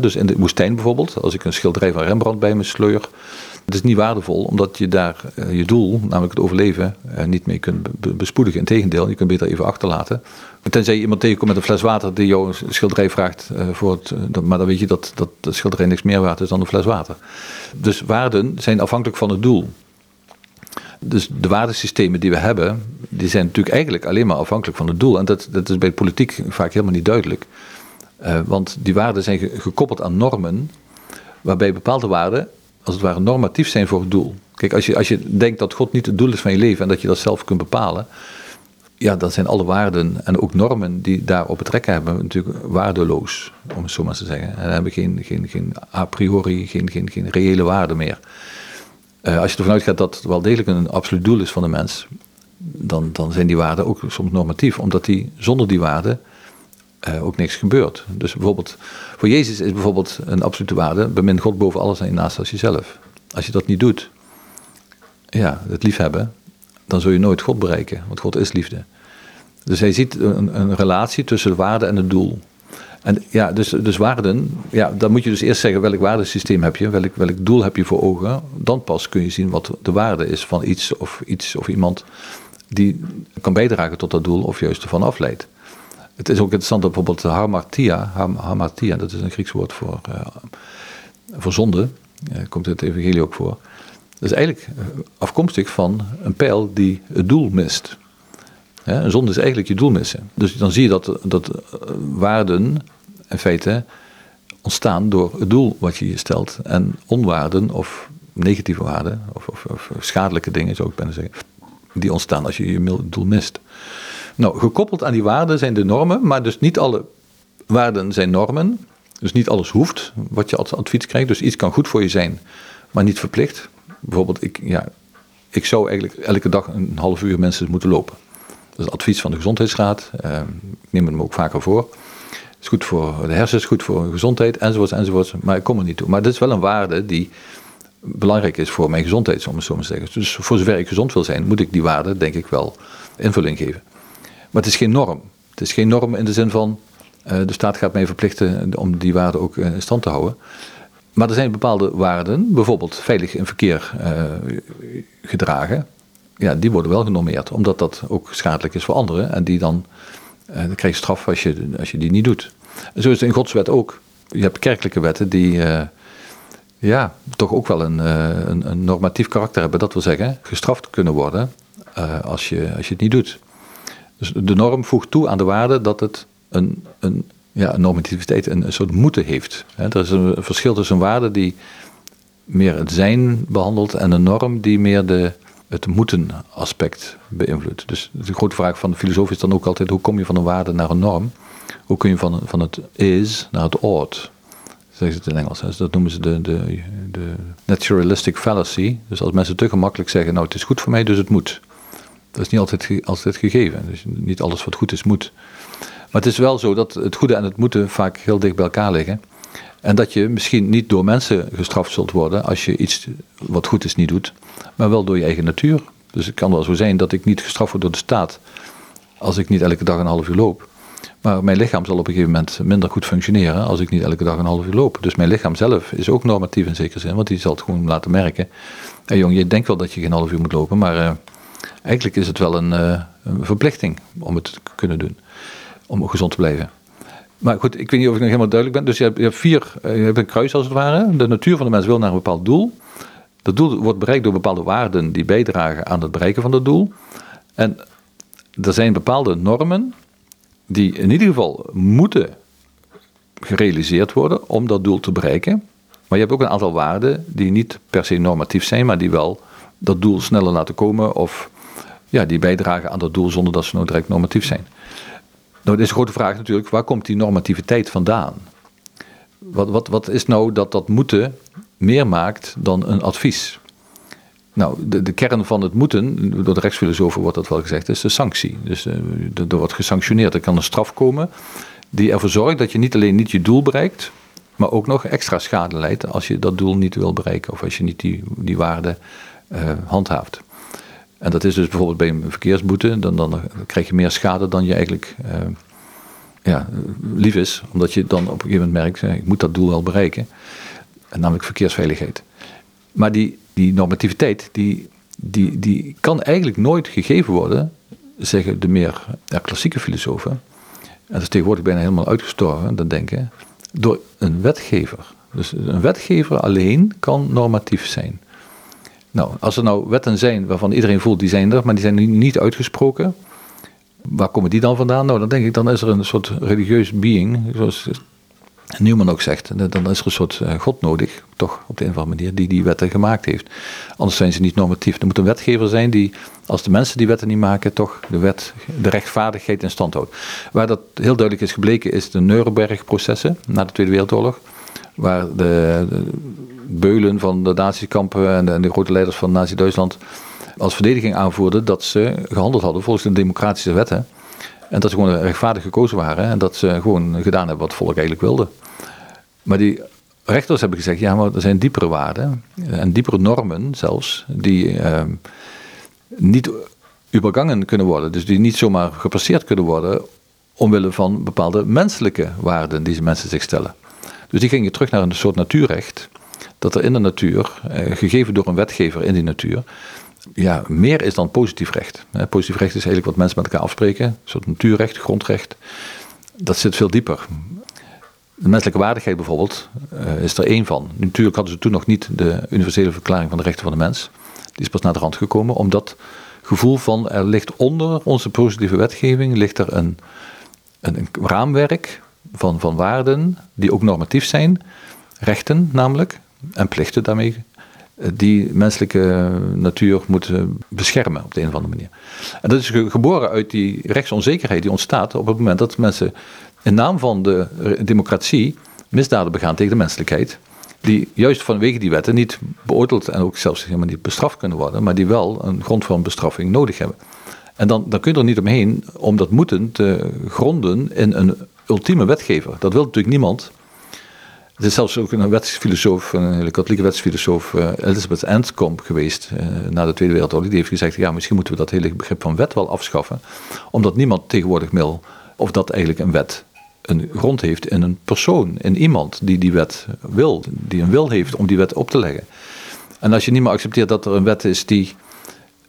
dus in de woestijn bijvoorbeeld, als ik een schilderij van Rembrandt bij me sleur, het is niet waardevol omdat je daar eh, je doel, namelijk het overleven, eh, niet mee kunt bespoedigen. Integendeel, je kunt beter even achterlaten. Tenzij je iemand tegenkomt met een fles water die jou een schilderij vraagt, uh, voor het, maar dan weet je dat, dat de schilderij niks meer waard is dan een fles water. Dus waarden zijn afhankelijk van het doel. Dus de waardesystemen die we hebben, die zijn natuurlijk eigenlijk alleen maar afhankelijk van het doel. En dat, dat is bij politiek vaak helemaal niet duidelijk. Uh, want die waarden zijn gekoppeld aan normen, waarbij bepaalde waarden als het ware normatief zijn voor het doel. Kijk, als je, als je denkt dat God niet het doel is van je leven en dat je dat zelf kunt bepalen, ja, dan zijn alle waarden en ook normen die daarop betrekking hebben natuurlijk waardeloos, om het zo maar te zeggen. En hebben geen, geen, geen a priori, geen, geen, geen reële waarde meer. Uh, als je ervan uitgaat dat het wel degelijk een absoluut doel is van de mens, dan, dan zijn die waarden ook soms normatief, omdat die zonder die waarden uh, ook niks gebeurt. Dus bijvoorbeeld, voor Jezus is bijvoorbeeld een absolute waarde: bemin God boven alles en naast als jezelf. Als je dat niet doet, ja, het liefhebben, dan zul je nooit God bereiken, want God is liefde. Dus hij ziet een, een relatie tussen de waarde en het doel. En ja, dus, dus waarden, ja, dan moet je dus eerst zeggen welk waardesysteem heb je, welk, welk doel heb je voor ogen. Dan pas kun je zien wat de waarde is van iets of iets of iemand die kan bijdragen tot dat doel of juist ervan afleidt. Het is ook interessant dat bijvoorbeeld hamartia, hamartia, dat is een Grieks woord voor, uh, voor zonde, uh, komt in het evangelie ook voor. Dat is eigenlijk eh, afkomstig van een pijl die het doel mist. een zonde is eigenlijk je doel missen. Dus dan zie je dat, dat waarden in feite ontstaan door het doel wat je je stelt. En onwaarden of negatieve waarden, of, of, of schadelijke dingen zou ik bijna zeggen, die ontstaan als je je doel mist. Nou, gekoppeld aan die waarden zijn de normen, maar dus niet alle waarden zijn normen. Dus niet alles hoeft wat je als advies krijgt. Dus iets kan goed voor je zijn, maar niet verplicht. Bijvoorbeeld, ik, ja, ik zou eigenlijk elke dag een half uur mensen moeten lopen. Dat is advies van de Gezondheidsraad. Uh, ik neem hem ook vaker voor. Het is goed voor de hersens, goed voor de gezondheid, enzovoorts, enzovoorts. Maar ik kom er niet toe. Maar dit is wel een waarde die belangrijk is voor mijn gezondheid, om het zo maar te zeggen. Dus voor zover ik gezond wil zijn, moet ik die waarde, denk ik, wel invulling geven. Maar het is geen norm. Het is geen norm in de zin van uh, de staat gaat mij verplichten om die waarde ook eh, in stand te houden. Maar er zijn bepaalde waarden, bijvoorbeeld veilig in verkeer uh, gedragen, ja, die worden wel genormeerd, omdat dat ook schadelijk is voor anderen en die dan, dan krijg je straf als je, als je die niet doet. Zo is het in Gods wet ook. Je hebt kerkelijke wetten die ja, toch ook wel een, een, een, normatief karakter hebben, dat wil zeggen, gestraft kunnen worden als, je, als je het niet doet. Dus de norm voegt toe aan de waarde dat het een, een, ja, normativiteit, een, een soort moeten heeft. er is een verschil tussen een waarde die meer het zijn behandelt en een norm die meer de, het moeten aspect beïnvloedt. Dus de grote vraag van de filosoof is dan ook altijd: hoe kom je van een waarde naar een norm? Hoe kun je van, van het is naar het ought? Zeggen ze het in Engels. Dus dat noemen ze de, de, de naturalistic fallacy. Dus als mensen te gemakkelijk zeggen: Nou, het is goed voor mij, dus het moet. Dat is niet altijd, altijd gegeven. Dus niet alles wat goed is, moet. Maar het is wel zo dat het goede en het moeten vaak heel dicht bij elkaar liggen. En dat je misschien niet door mensen gestraft zult worden als je iets wat goed is niet doet, maar wel door je eigen natuur. Dus het kan wel zo zijn dat ik niet gestraft word door de staat als ik niet elke dag een half uur loop. Maar mijn lichaam zal op een gegeven moment minder goed functioneren als ik niet elke dag een half uur loop. Dus mijn lichaam zelf is ook normatief in zekere zin, want die zal het gewoon laten merken. Hey jong, je denkt wel dat je geen half uur moet lopen, maar uh, eigenlijk is het wel een, uh, een, verplichting om het te kunnen doen. Om gezond te blijven. Maar goed, ik weet niet of ik nog helemaal duidelijk ben. Dus je hebt, je hebt vier, uh, je hebt een kruis als het ware. De natuur van de mens wil naar een bepaald doel. Dat doel wordt bereikt door bepaalde waarden die bijdragen aan het bereiken van dat doel. En er zijn bepaalde normen die in ieder geval moeten gerealiseerd worden om dat doel te bereiken. Maar je hebt ook een aantal waarden die niet per se normatief zijn, maar die wel dat doel sneller laten komen of ja, die bijdragen aan dat doel zonder dat ze nou direct normatief zijn. Nou, dit is een grote vraag natuurlijk, waar komt die normativiteit vandaan? Wat, wat, wat is nou dat dat moeten meer maakt dan een advies? Nou, de, de kern van het moeten, door de rechtsfilosofen wordt dat wel gezegd, is de sanctie. Dus uh, er wordt gesanctioneerd. Er kan een straf komen die ervoor zorgt dat je niet alleen niet je doel bereikt, maar ook nog extra schade leidt als je dat doel niet wil bereiken of als je niet die, die waarde handhaaft. En dat is dus bijvoorbeeld bij een verkeersboete, dan, dan krijg je meer schade dan je eigenlijk uh, ja, lief is, omdat je dan op een gegeven moment merkt, ik moet dat doel wel bereiken, en namelijk verkeersveiligheid. Maar die, die normativiteit, die, die, die kan eigenlijk nooit gegeven worden, zeggen de meer ja, klassieke filosofen. En dat is tegenwoordig bijna helemaal uitgestorven, dat denken, door een wetgever. Dus een wetgever alleen kan normatief zijn. Nou, als er nou wetten zijn waarvan iedereen voelt die zijn er, maar die zijn niet uitgesproken, waar komen die dan vandaan? Nou, dan denk ik, dan is er een soort religieus being, zoals Newman ook zegt, dan is er een soort eh, God nodig, toch op de een of andere manier, die die wetten gemaakt heeft. Anders zijn ze niet normatief. Er moet een wetgever zijn die, als de mensen die wetten niet maken, toch de wet, de rechtvaardigheid in stand houdt. Waar dat heel duidelijk is gebleken, is de Nuremberg-processen na de Tweede Wereldoorlog. Waar de, de beulen van de natiekampen en de, en de grote leiders van Nazi-Duitsland als verdediging aanvoerden dat ze gehandeld hadden volgens de democratische wetten. En dat ze gewoon rechtvaardig gekozen waren en dat ze gewoon gedaan hebben wat het volk eigenlijk wilde. Maar die rechters hebben gezegd, ja, maar er zijn diepere waarden en diepere normen zelfs, die eh, niet übergangen kunnen worden. Dus die niet zomaar gepasseerd kunnen worden omwille van bepaalde menselijke waarden die mensen zich stellen. Dus die gingen terug naar een soort natuurrecht, dat er in de natuur, eh, gegeven door een wetgever in die natuur, ja, meer is dan positief recht. Positief recht is eigenlijk wat mensen met elkaar afspreken, een soort natuurrecht, grondrecht. Dat zit veel dieper. De menselijke waardigheid bijvoorbeeld uh, is er één van. Natuurlijk hadden ze toen nog niet de universele verklaring van de rechten van de mens. Die is pas naar de rand gekomen, omdat gevoel van er ligt onder onze positieve wetgeving ligt er een, een, een raamwerk van, van waarden die ook normatief zijn, rechten namelijk, en plichten daarmee die menselijke natuur moeten beschermen op de een of andere manier. En dat is geboren uit die rechtsonzekerheid die ontstaat op het moment dat mensen in naam van de democratie misdaden begaan tegen de menselijkheid. Die juist vanwege die wetten niet beoordeeld en ook zelfs helemaal niet bestraft kunnen worden, maar die wel een grond van bestraffing nodig hebben. En dan, dan kun je er niet omheen om dat moeten te gronden in een ultieme wetgever. Dat wil natuurlijk niemand. Er is zelfs ook een wetsfilosoof, een hele katholieke wetsfilosoof, uh, Elizabeth Anscombe geweest uh, na de Tweede Wereldoorlog. Die heeft gezegd, ja, misschien moeten we dat hele begrip van wet wel afschaffen. Omdat niemand tegenwoordig wil of dat eigenlijk een wet een grond heeft in een persoon, in iemand die die wet wil, die een wil heeft om die wet op te leggen. En als je niet meer accepteert dat er een wet is die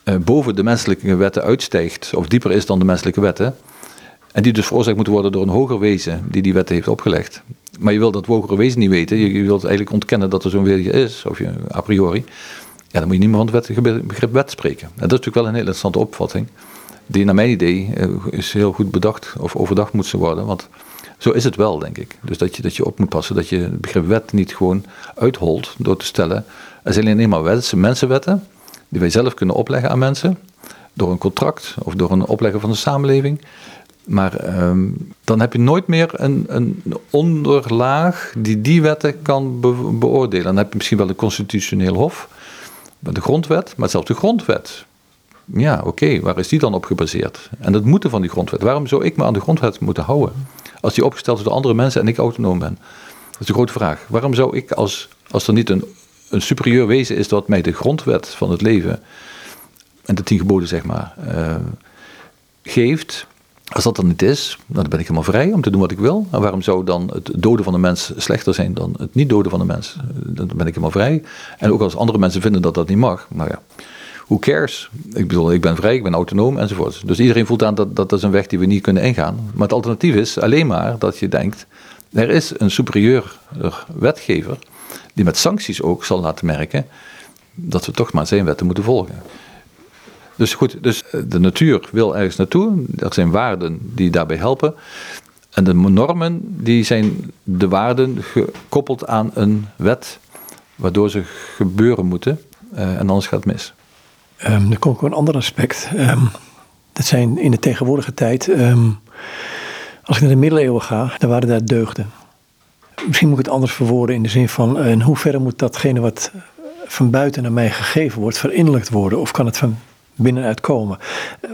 uh, boven de menselijke wetten uitstijgt, of dieper is dan de menselijke wetten, en die dus veroorzaakt moet worden door een hoger wezen die die wetten heeft opgelegd. Maar je wil dat hogere wezen niet weten. Je, wilt eigenlijk ontkennen dat er zo'n wezen is, of je, a priori. Ja, dan moet je niet meer van het begrip wet spreken. En dat is natuurlijk wel een hele interessante opvatting. Die naar mijn idee eh, is heel goed bedacht of overdacht moet worden. Want zo is het wel, denk ik. Dus dat je, dat je op moet passen dat je het begrip wet niet gewoon uitholt door te stellen. Er zijn alleen maar wetten, mensenwetten die wij zelf kunnen opleggen aan mensen. Door een contract of door een opleggen van de samenleving. Maar um, dan heb je nooit meer een, een onderlaag die die wetten kan be beoordelen. Dan heb je misschien wel een constitutioneel hof, de grondwet, maar zelfs de grondwet. Ja, oké, waar is die dan op gebaseerd? En het moeten van die grondwet. Waarom zou ik me aan de grondwet moeten houden? Als die opgesteld is door andere mensen en ik autonoom ben. Dat is de grote vraag. Waarom zou ik, als, als er niet een, een superieur wezen is dat mij de grondwet van het leven en de tien geboden, zeg maar, uh, geeft, Als dat dan niet is, dan ben ik helemaal vrij om te doen wat ik wil. En waarom zou dan het doden van de mens slechter zijn dan het niet doden van de mens? Dan ben ik helemaal vrij. En ook als andere mensen vinden dat dat niet mag, nou ja, who cares? Ik bedoel, ik ben vrij, ik ben autonoom enzovoort. Dus iedereen voelt aan dat, dat is een weg die we niet kunnen ingaan. Maar het alternatief is alleen maar dat je denkt, er is een superieur wetgever die met sancties ook zal laten merken dat we toch maar zijn wetten moeten volgen. Dus goed, dus eh, de natuur wil ergens naartoe. Er zijn waarden die daarbij helpen. En de normen, die zijn de waarden gekoppeld aan een wet, waardoor ze gebeuren moeten. Uh, en anders gaat het mis. Um, er komt ook een ander aspect. Um, dat zijn in de tegenwoordige tijd. Um, als ik naar de middeleeuwen ga, dan waren daar deugden. Misschien moet ik het anders verwoorden in de zin van: uh, in hoeverre moet datgene wat van buiten naar mij gegeven wordt, verinnerlijkt worden? Of kan het van binnenuit komen.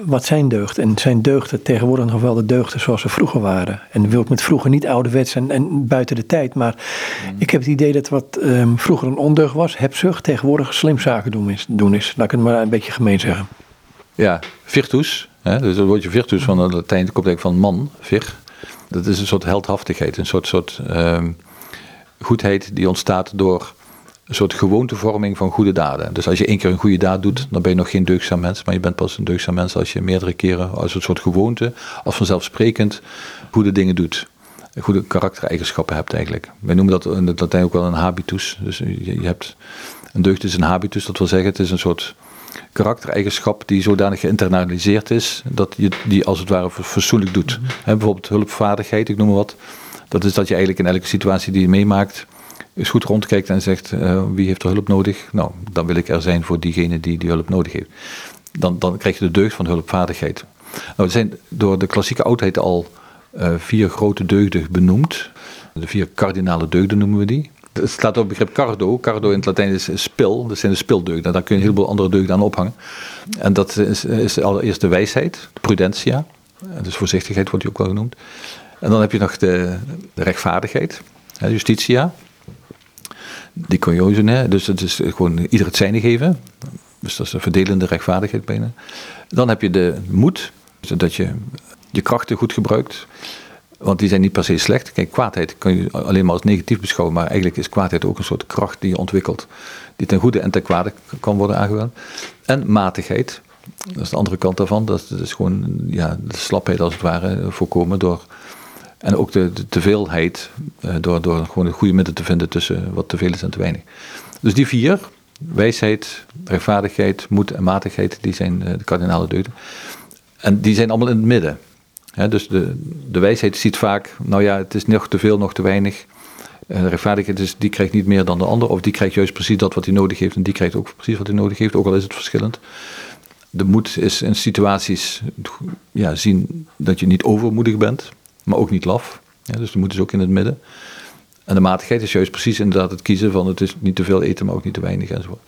Wat zijn deugden? En zijn deugden tegenwoordig nog wel de deugden zoals ze vroeger waren? En wil ik met vroeger niet ouderwets en, en buiten de tijd, maar mm. ik heb het idee dat wat ehm, vroeger een ondeugd was, hebzucht, tegenwoordig slim zaken doen is, doen is. Laat ik het maar een beetje gemeen zeggen. Ja, virtus, hè, dus het woordje virtus van het Latijn komt eigenlijk van man, vir. Dat is een soort heldhaftigheid, een soort, soort um, goedheid die ontstaat door een soort gewoontevorming van goede daden. Dus als je één keer een goede daad doet, dan ben je nog geen deugdzaam mens. Maar je bent pas een deugdzaam mens als je meerdere keren als een soort gewoonte, als vanzelfsprekend, goede dingen doet. Goede karaktereigenschappen hebt eigenlijk. Wij noemen dat in het Latijn ook wel een habitus. Dus je, hebt, een deugd is een habitus, dat wil zeggen, het is een soort karaktereigenschap die zodanig geïnternaliseerd is, dat je die als het ware fatsoenlijk doet. Mm bijvoorbeeld hulpvaardigheid, ik noem maar wat. Dat is dat je eigenlijk in elke situatie die je meemaakt, eens goed rondkijkt en zegt uh, wie heeft er hulp nodig? Nou, dan wil ik er zijn voor diegene die die hulp nodig heeft. Dan, dan krijg je de deugd van hulpvaardigheid. Nou, er zijn door de klassieke oudheid al uh, vier grote deugden benoemd. De vier kardinale deugden noemen we die. Het staat op het begrip cardo. Cardo in het Latijn is spil. Dat zijn de spildeugden. Daar kun je een heleboel andere deugden aan ophangen. En dat is, is allereerst de wijsheid, de prudentia. Dus voorzichtigheid wordt die ook wel genoemd. En dan heb je nog de, de rechtvaardigheid, justitia die conjose, dus het is gewoon ieder het zijne geven. Dus dat is een verdelende rechtvaardigheid bijna. Dan heb je de moed, zodat je je krachten goed gebruikt. Want die zijn niet per se slecht. Kijk, kwaadheid kan je alleen maar als negatief beschouwen, maar eigenlijk is kwaadheid ook een soort kracht die je ontwikkelt, die ten goede en ten kwade kan worden aangewend. En matigheid, dat is de andere kant daarvan. Dat is gewoon ja, de slapheid als het ware voorkomen door en ook de, teveelheid, uh, door, door gewoon een goede midden te vinden tussen wat te veel is en te weinig. Dus die vier, wijsheid, rechtvaardigheid, moed en matigheid, die zijn uh, de kardinale deugden. En die zijn allemaal in het midden. dus de, de wijsheid ziet vaak, nou ja, het is nog te veel, nog te weinig. Uh, de rechtvaardigheid is, die krijgt niet meer dan de ander, of die krijgt juist precies dat wat hij nodig heeft, en die krijgt ook precies wat hij nodig heeft, ook al is het verschillend. De moed is in situaties ja, zien dat je niet overmoedig bent maar ook niet laf. Ja, dus dan moeten ze ook in het midden. En de matigheid is juist precies inderdaad het kiezen van het is niet te veel eten, maar ook niet te weinig enzovoort.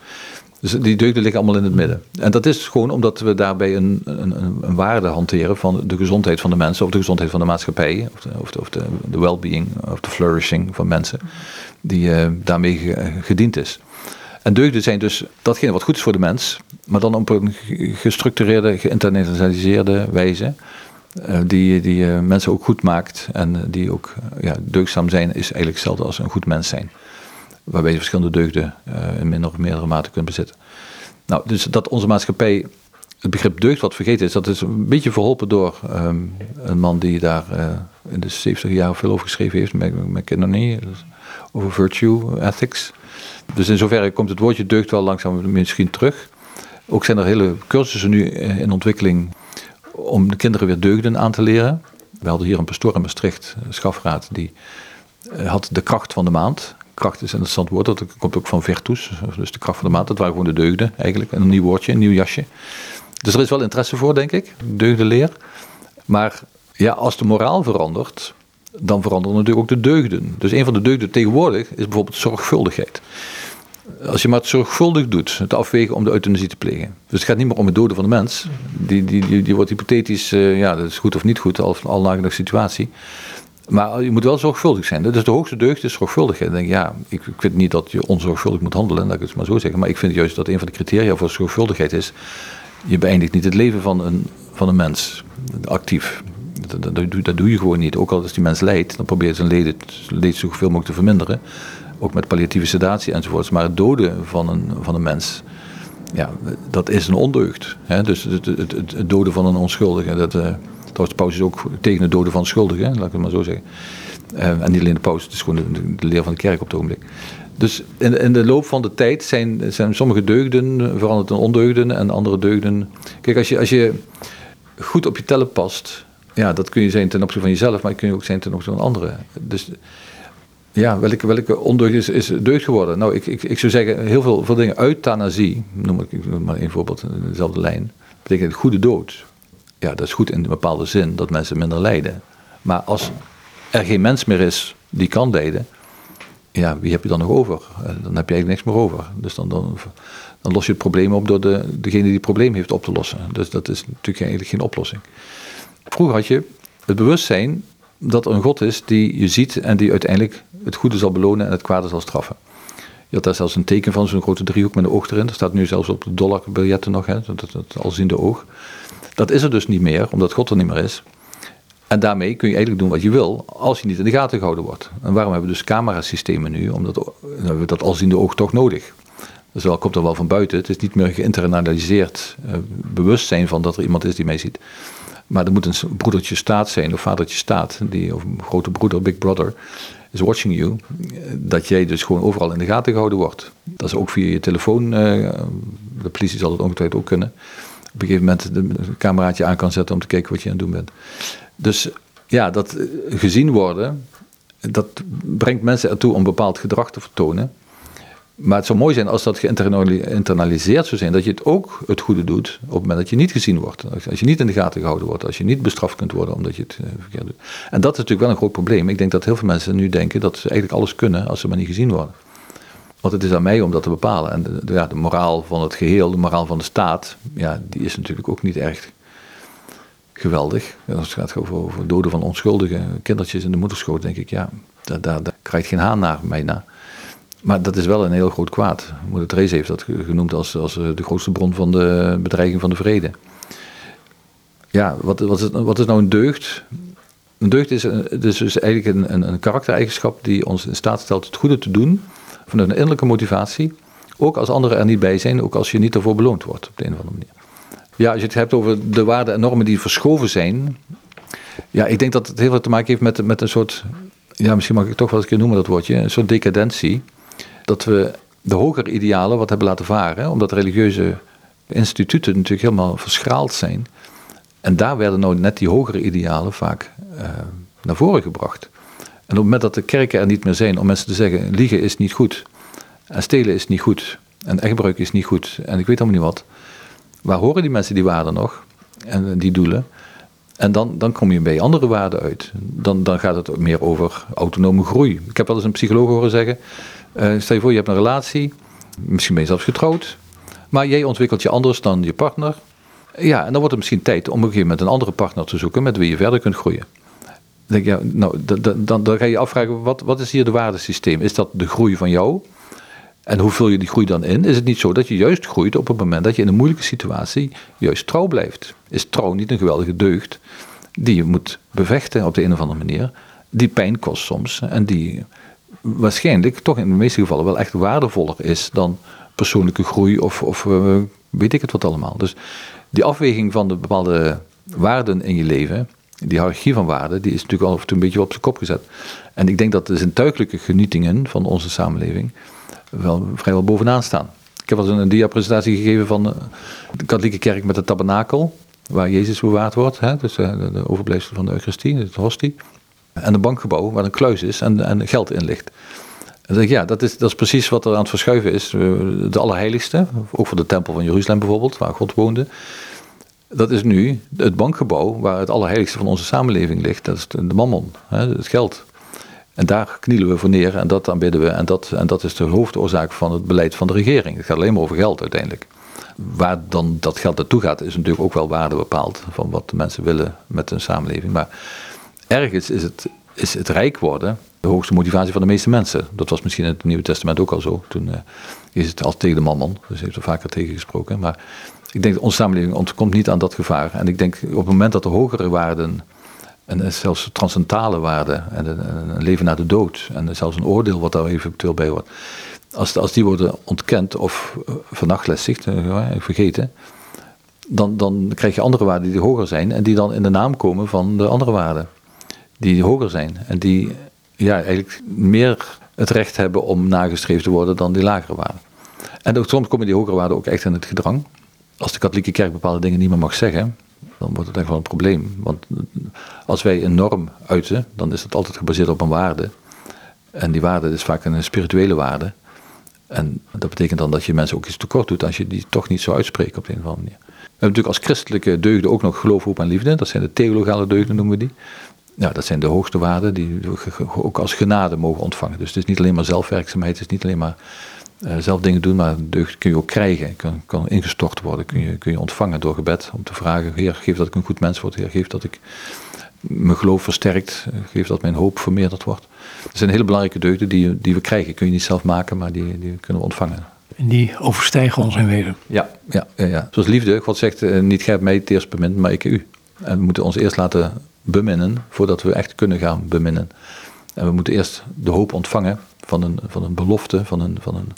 Dus die deugden liggen allemaal in het midden. En dat is gewoon omdat we daarbij een, een, een waarde hanteren van de gezondheid van de mensen, of de gezondheid van de maatschappij, of de, of de, of de, de well-being, of de flourishing van mensen, die uh, daarmee gediend is. En deugden zijn dus datgene wat goed is voor de mens, maar dan op een gestructureerde, geïnternaliseerde wijze. Eh, die, die uh, mensen ook goed maakt en uh, die ook ja, deugdzaam zijn, is eigenlijk hetzelfde als een goed mens zijn. Waarbij je verschillende deugden in minder of meerdere mate kunt bezitten. Nou, dus dat onze maatschappij het begrip deugd wat vergeten is, dat is een beetje verholpen door um, een man die daar in de 70 jaar veel over geschreven heeft, McKinney, dus over virtue ethics. Dus in zoverre komt het woordje deugd wel langzaam misschien terug. Ook zijn er hele cursussen nu in ontwikkeling om de kinderen weer deugden aan te leren. We hadden hier een pastoor in Maastricht, Schafraad, die eh, had de kracht van de maand. Kracht is een interessant woord, dat komt ook van virtus, dus de kracht van de maand. Dat waren gewoon de deugden eigenlijk, een nieuw woordje, een nieuw jasje. Dus er is wel interesse voor, denk ik, deugdenleer. Maar ja, als de moraal verandert, dan veranderen natuurlijk ook de deugden. Dus een van de deugden tegenwoordig is bijvoorbeeld zorgvuldigheid als je maar het zorgvuldig doet, het afwegen om de euthanasie te plegen. Dus het gaat niet meer om het doden van de mens. Die, die, die, wordt hypothetisch, uh, ja, dat is goed of niet goed, al, al de situatie. Maar je moet wel zorgvuldig zijn. Dat is de hoogste deugd, is zorgvuldigheid. Denk ja, ik, ik vind niet dat je onzorgvuldig moet handelen, laat ik het maar zo zeggen. Maar ik vind juist dat een van de criteria voor zorgvuldigheid is, je beëindigt niet het leven van een, van een mens, actief. dat, dat, dat, doe je gewoon niet. Ook al als die mens lijdt, dan probeer je zijn leed zoveel mogelijk te verminderen. Ook met palliatieve sedatie enzovoorts. Maar het doden van een, van een mens, ja, dat is een ondeugd. Hè? Dus het, het, het, doden van een onschuldige, dat, uh, trouwens de paus is ook tegen het doden van schuldigen, laat ik het maar zo zeggen. Uh, en niet alleen de paus, het is gewoon de, leer van de kerk op het ogenblik. Dus in, in, de loop van de tijd zijn, zijn sommige deugden veranderd in ondeugden en andere deugden. Kijk, als je, als je goed op je tellen past, ja, dat kun je zijn ten opzichte van jezelf, maar dat kun je ook zijn ten opzichte van anderen. Dus ja, welke, welke ondeugd is, is deugd geworden? Nou, ik, ik, ik zou zeggen, heel veel, veel dingen. Euthanasie, noem ik, maar één voorbeeld in dezelfde lijn, betekent goede dood. Ja, dat is goed in een bepaalde zin, dat mensen minder lijden. Maar als er geen mens meer is die kan lijden, ja, wie heb je dan nog over? Eh, dan heb je eigenlijk niks meer over. Dus dan, dan, dan los je het probleem op door de, degene die het probleem heeft op te lossen. Dus dat is natuurlijk eigenlijk geen oplossing. Vroeger had je het bewustzijn dat er een God is die je ziet en die uiteindelijk het goede zal belonen en het kwade zal straffen. Je had daar zelfs een teken van, zo'n grote driehoek met een oog erin. Dat staat nu zelfs op de dollarbiljetten nog, dat, dat, alziende oog. Dat is er dus niet meer, omdat God er niet meer is. En daarmee kun je eigenlijk doen wat je wil, als je niet in de gaten gehouden wordt. En waarom hebben we dus camerasystemen nu? Omdat we dat alziende oog toch nodig. Dus komt er wel van buiten. Het is niet meer geïnternaliseerd uh, bewustzijn van dat er iemand is die mij ziet. Maar er moet een broedertje staat zijn, of vadertje staat, die, of een grote broeder, big brother, is watching you. Dat jij dus gewoon overal in de gaten gehouden wordt. Dat is ook via je telefoon, uh, de politie zal het ongetwijfeld ook kunnen. Op een gegeven moment een cameraatje aan kan zetten om te kijken wat je aan het doen bent. Dus ja, dat gezien worden, dat brengt mensen ertoe om bepaald gedrag te vertonen. Maar het zou mooi zijn als dat geïnternaliseerd zou zijn, dat je het ook het goede doet op het moment dat je niet gezien wordt. Als je niet in de gaten gehouden wordt, als je niet bestraft kunt worden omdat je het uh, verkeerd doet. En dat is natuurlijk wel een groot probleem. Ik denk dat heel veel mensen nu denken dat ze eigenlijk alles kunnen als ze maar niet gezien worden. Want het is aan mij om dat te bepalen. En de, ja, de moraal van het geheel, de moraal van de staat, ja, die is natuurlijk ook niet echt geweldig. Als het gaat over, over doden van onschuldige kindertjes in de moederschoot, denk ik, ja, daar, daar, daar krijgt geen haan naar mij na. Maar dat is wel een heel groot kwaad. Moeder Therese heeft dat genoemd als, als eh, de grootste bron van de bedreiging van de vrede. Ja, wat, is, wat is nou een deugd? Een deugd is, is dus eigenlijk een, een, een karaktereigenschap die ons in staat stelt het goede te doen vanuit een innerlijke motivatie. Ook als anderen er niet bij zijn, ook als je niet ervoor beloond wordt op de een of andere manier. Ja, als je het hebt over de waarden en normen die verschoven zijn. Ja, ik denk dat het heel veel te maken heeft met, met een soort. Ja, misschien mag ik toch wel eens een keer noemen dat woordje. Een soort decadentie dat we de hogere idealen wat hebben laten varen, omdat religieuze instituten natuurlijk helemaal verschraald zijn. En daar werden nou net die hogere idealen vaak uh, naar voren gebracht. En op het moment dat de kerken er niet meer zijn om mensen te zeggen: liegen is niet goed, en stelen is niet goed, en echtbruik is niet goed, en ik weet allemaal niet wat. Waar horen die mensen die waarden nog? En die doelen? En dan, dan kom je bij andere waarden uit. Dan, dan gaat het meer over autonome groei. Ik heb wel eens een psycholoog horen zeggen: uh, stel je voor, je hebt een relatie, misschien ben je zelfs getrouwd, maar jij ontwikkelt je anders dan je partner. Ja, en dan wordt het misschien tijd om een gegeven moment een andere partner te zoeken met wie je verder kunt groeien. Dan, denk je, nou, dan, dan, dan ga je je afvragen, wat, wat is hier de waardesysteem? Is dat de groei van jou? En hoe vul je die groei dan in? Is het niet zo dat je juist groeit op het moment dat je in een moeilijke situatie juist trouw blijft? Is trouw niet een geweldige deugd die je moet bevechten op de een of andere manier? Die pijn kost soms en die waarschijnlijk toch in de meeste gevallen wel echt waardevoller is dan persoonlijke groei of, of uh, weet ik het wat allemaal. Dus die afweging van de bepaalde waarden in je leven, die hiërarchie van waarden, die is natuurlijk al een beetje op zijn kop gezet. En ik denk dat de zintuigelijke genietingen van onze samenleving wel vrijwel bovenaan staan. Ik heb wel eens een diapresentatie gegeven van eh, de katholieke kerk met de tabernakel, waar Jezus bewaard wordt, hè, dus eh, de, de overblijfsel van de Eucharistie, het hostie en een bankgebouw waar een kluis is en, en geld in ligt. En dan ik, ja, dat is, dat is precies wat er aan het verschuiven is. De Allerheiligste, ook voor de tempel van Jeruzalem bijvoorbeeld, waar God woonde. Dat is nu het bankgebouw waar het Allerheiligste van onze samenleving ligt. Dat is de mammon, het geld. En daar knielen we voor neer en dat aanbidden we. En dat, en dat is de hoofdoorzaak van het beleid van de regering. Het gaat alleen maar over geld uiteindelijk. Waar dan dat geld naartoe gaat, is natuurlijk ook wel waarde bepaald van wat de mensen willen met hun samenleving. Maar ergens is het, is het rijk worden de hoogste motivatie van de meeste mensen. Dat was misschien in het Nieuwe Testament ook al zo. Toen uh, is het al tegen de mammon, dus heeft er vaker tegen gesproken. Maar ik denk onze samenleving ontkomt niet aan dat gevaar. En ik denk op het moment dat er hogere waarden En zelfs transcendentale waarden en een leven na de dood. En zelfs een oordeel wat daar eventueel bij wordt. Als, als die worden ontkend of eh, vernachlässigd, eh, vergeten, dan, dan krijg je andere waarden die hoger zijn en die dan in de naam komen van de andere waarden. Die hoger zijn en die ja, eigenlijk meer het recht hebben om nagestreefd te worden dan die lagere waarden. En ook, soms komen die hogere waarden ook echt in het gedrang. Als de katholieke kerk bepaalde dingen niet meer mag zeggen, dan wordt het echt wel een probleem. Want als wij een norm uiten, dan is dat altijd gebaseerd op een waarde. En die waarde is vaak een spirituele waarde. En dat betekent dan dat je mensen ook iets tekort doet als je die toch niet zou uitspreken op een of andere manier. We hebben natuurlijk als christelijke deugden ook nog geloof, hoop en liefde. Dat zijn de theologale deugden, noemen we die. Ja, dat zijn de hoogste waarden die we ook als genade mogen ontvangen. Dus het is niet alleen maar zelfwerkzaamheid, het is niet alleen maar uh, zelf dingen doen, maar deugd kun je ook krijgen. Kan, kan ingestort worden, kun je, kun je ontvangen door gebed. Om te vragen, Heer, geef dat ik een goed mens word. Heer, geef dat ik mijn geloof versterkt. Geef dat mijn hoop vermeerderd wordt. Dat zijn hele belangrijke deugden die, die we krijgen. Kun je niet zelf maken, maar die, die kunnen we ontvangen. En die overstijgen ons in wezen. Ja, ja, ja, ja. zoals liefde. God zegt, uh, niet gij mij het eerst bemint, maar ik u. En we moeten ons eerst laten beminnen, voordat we echt kunnen gaan beminnen. En we moeten eerst de hoop ontvangen van een, van een belofte, van een, van, een,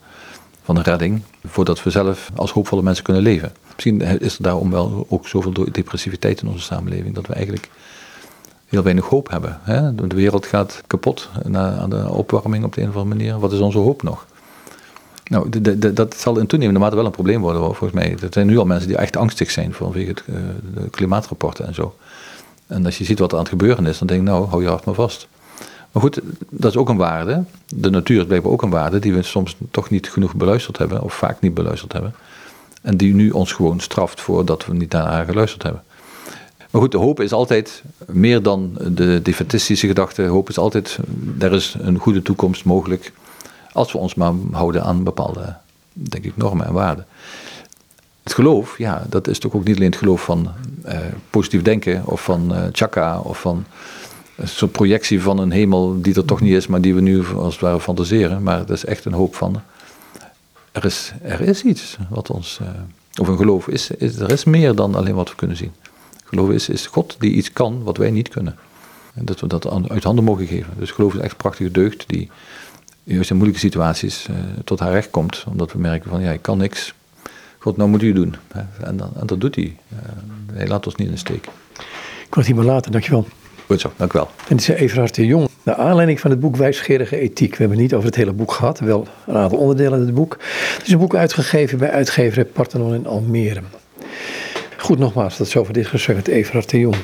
van een redding, voordat we zelf als hoopvolle mensen kunnen leven. Misschien is er daarom wel ook zoveel depressiviteit in onze samenleving, dat we eigenlijk heel weinig hoop hebben. Hè? De wereld gaat kapot aan de opwarming op de een of andere manier. Wat is onze hoop nog? Nou, de, dat zal in toenemende mate wel een probleem worden, volgens mij. Er zijn nu al mensen die echt angstig zijn vanwege het, uh, de klimaatrapporten en zo. En als je ziet wat er aan het gebeuren is, dan denk ik, nou, hou je hart maar vast. Maar goed, dat is ook een waarde. De natuur is blijkbaar ook een waarde die we soms toch niet genoeg beluisterd hebben, of vaak niet beluisterd hebben. En die nu ons gewoon straft voordat we niet naar haar geluisterd hebben. Maar goed, de hoop is altijd meer dan de defetistische gedachte. Hoop is altijd, er is een goede toekomst mogelijk. Als we ons maar houden aan bepaalde, denk ik, normen en waarden. Het geloof, ja, dat is toch ook niet alleen het geloof van eh, positief denken of van uh, chakra of van een soort projectie van een hemel die er toch niet is, maar die we nu als het ware fantaseren. Maar dat is echt een hoop van. Er is, er is iets wat ons. Of een geloof is, is. Er is meer dan alleen wat we kunnen zien. Geloof is, is God die iets kan wat wij niet kunnen. En dat we dat uit handen mogen geven. Dus geloof is echt een prachtige deugd die juist in moeilijke situaties tot haar recht komt. Omdat we merken van ja, ik kan niks. God, nou moet u doen. En, dan, en dat doet hij. Uh, hij laat ons niet in de steek. Ik word hier maar later, dankjewel. Goed zo, dank u wel. En dit is Everhard de Jong. Naar aanleiding van het boek Wijsgerige Ethiek. We hebben het niet over het hele boek gehad, wel een aantal onderdelen in het boek. Het is een boek uitgegeven bij uitgever Parthenon in Almere. Goed nogmaals, dat is over dit gesprek met Everhard de Jong.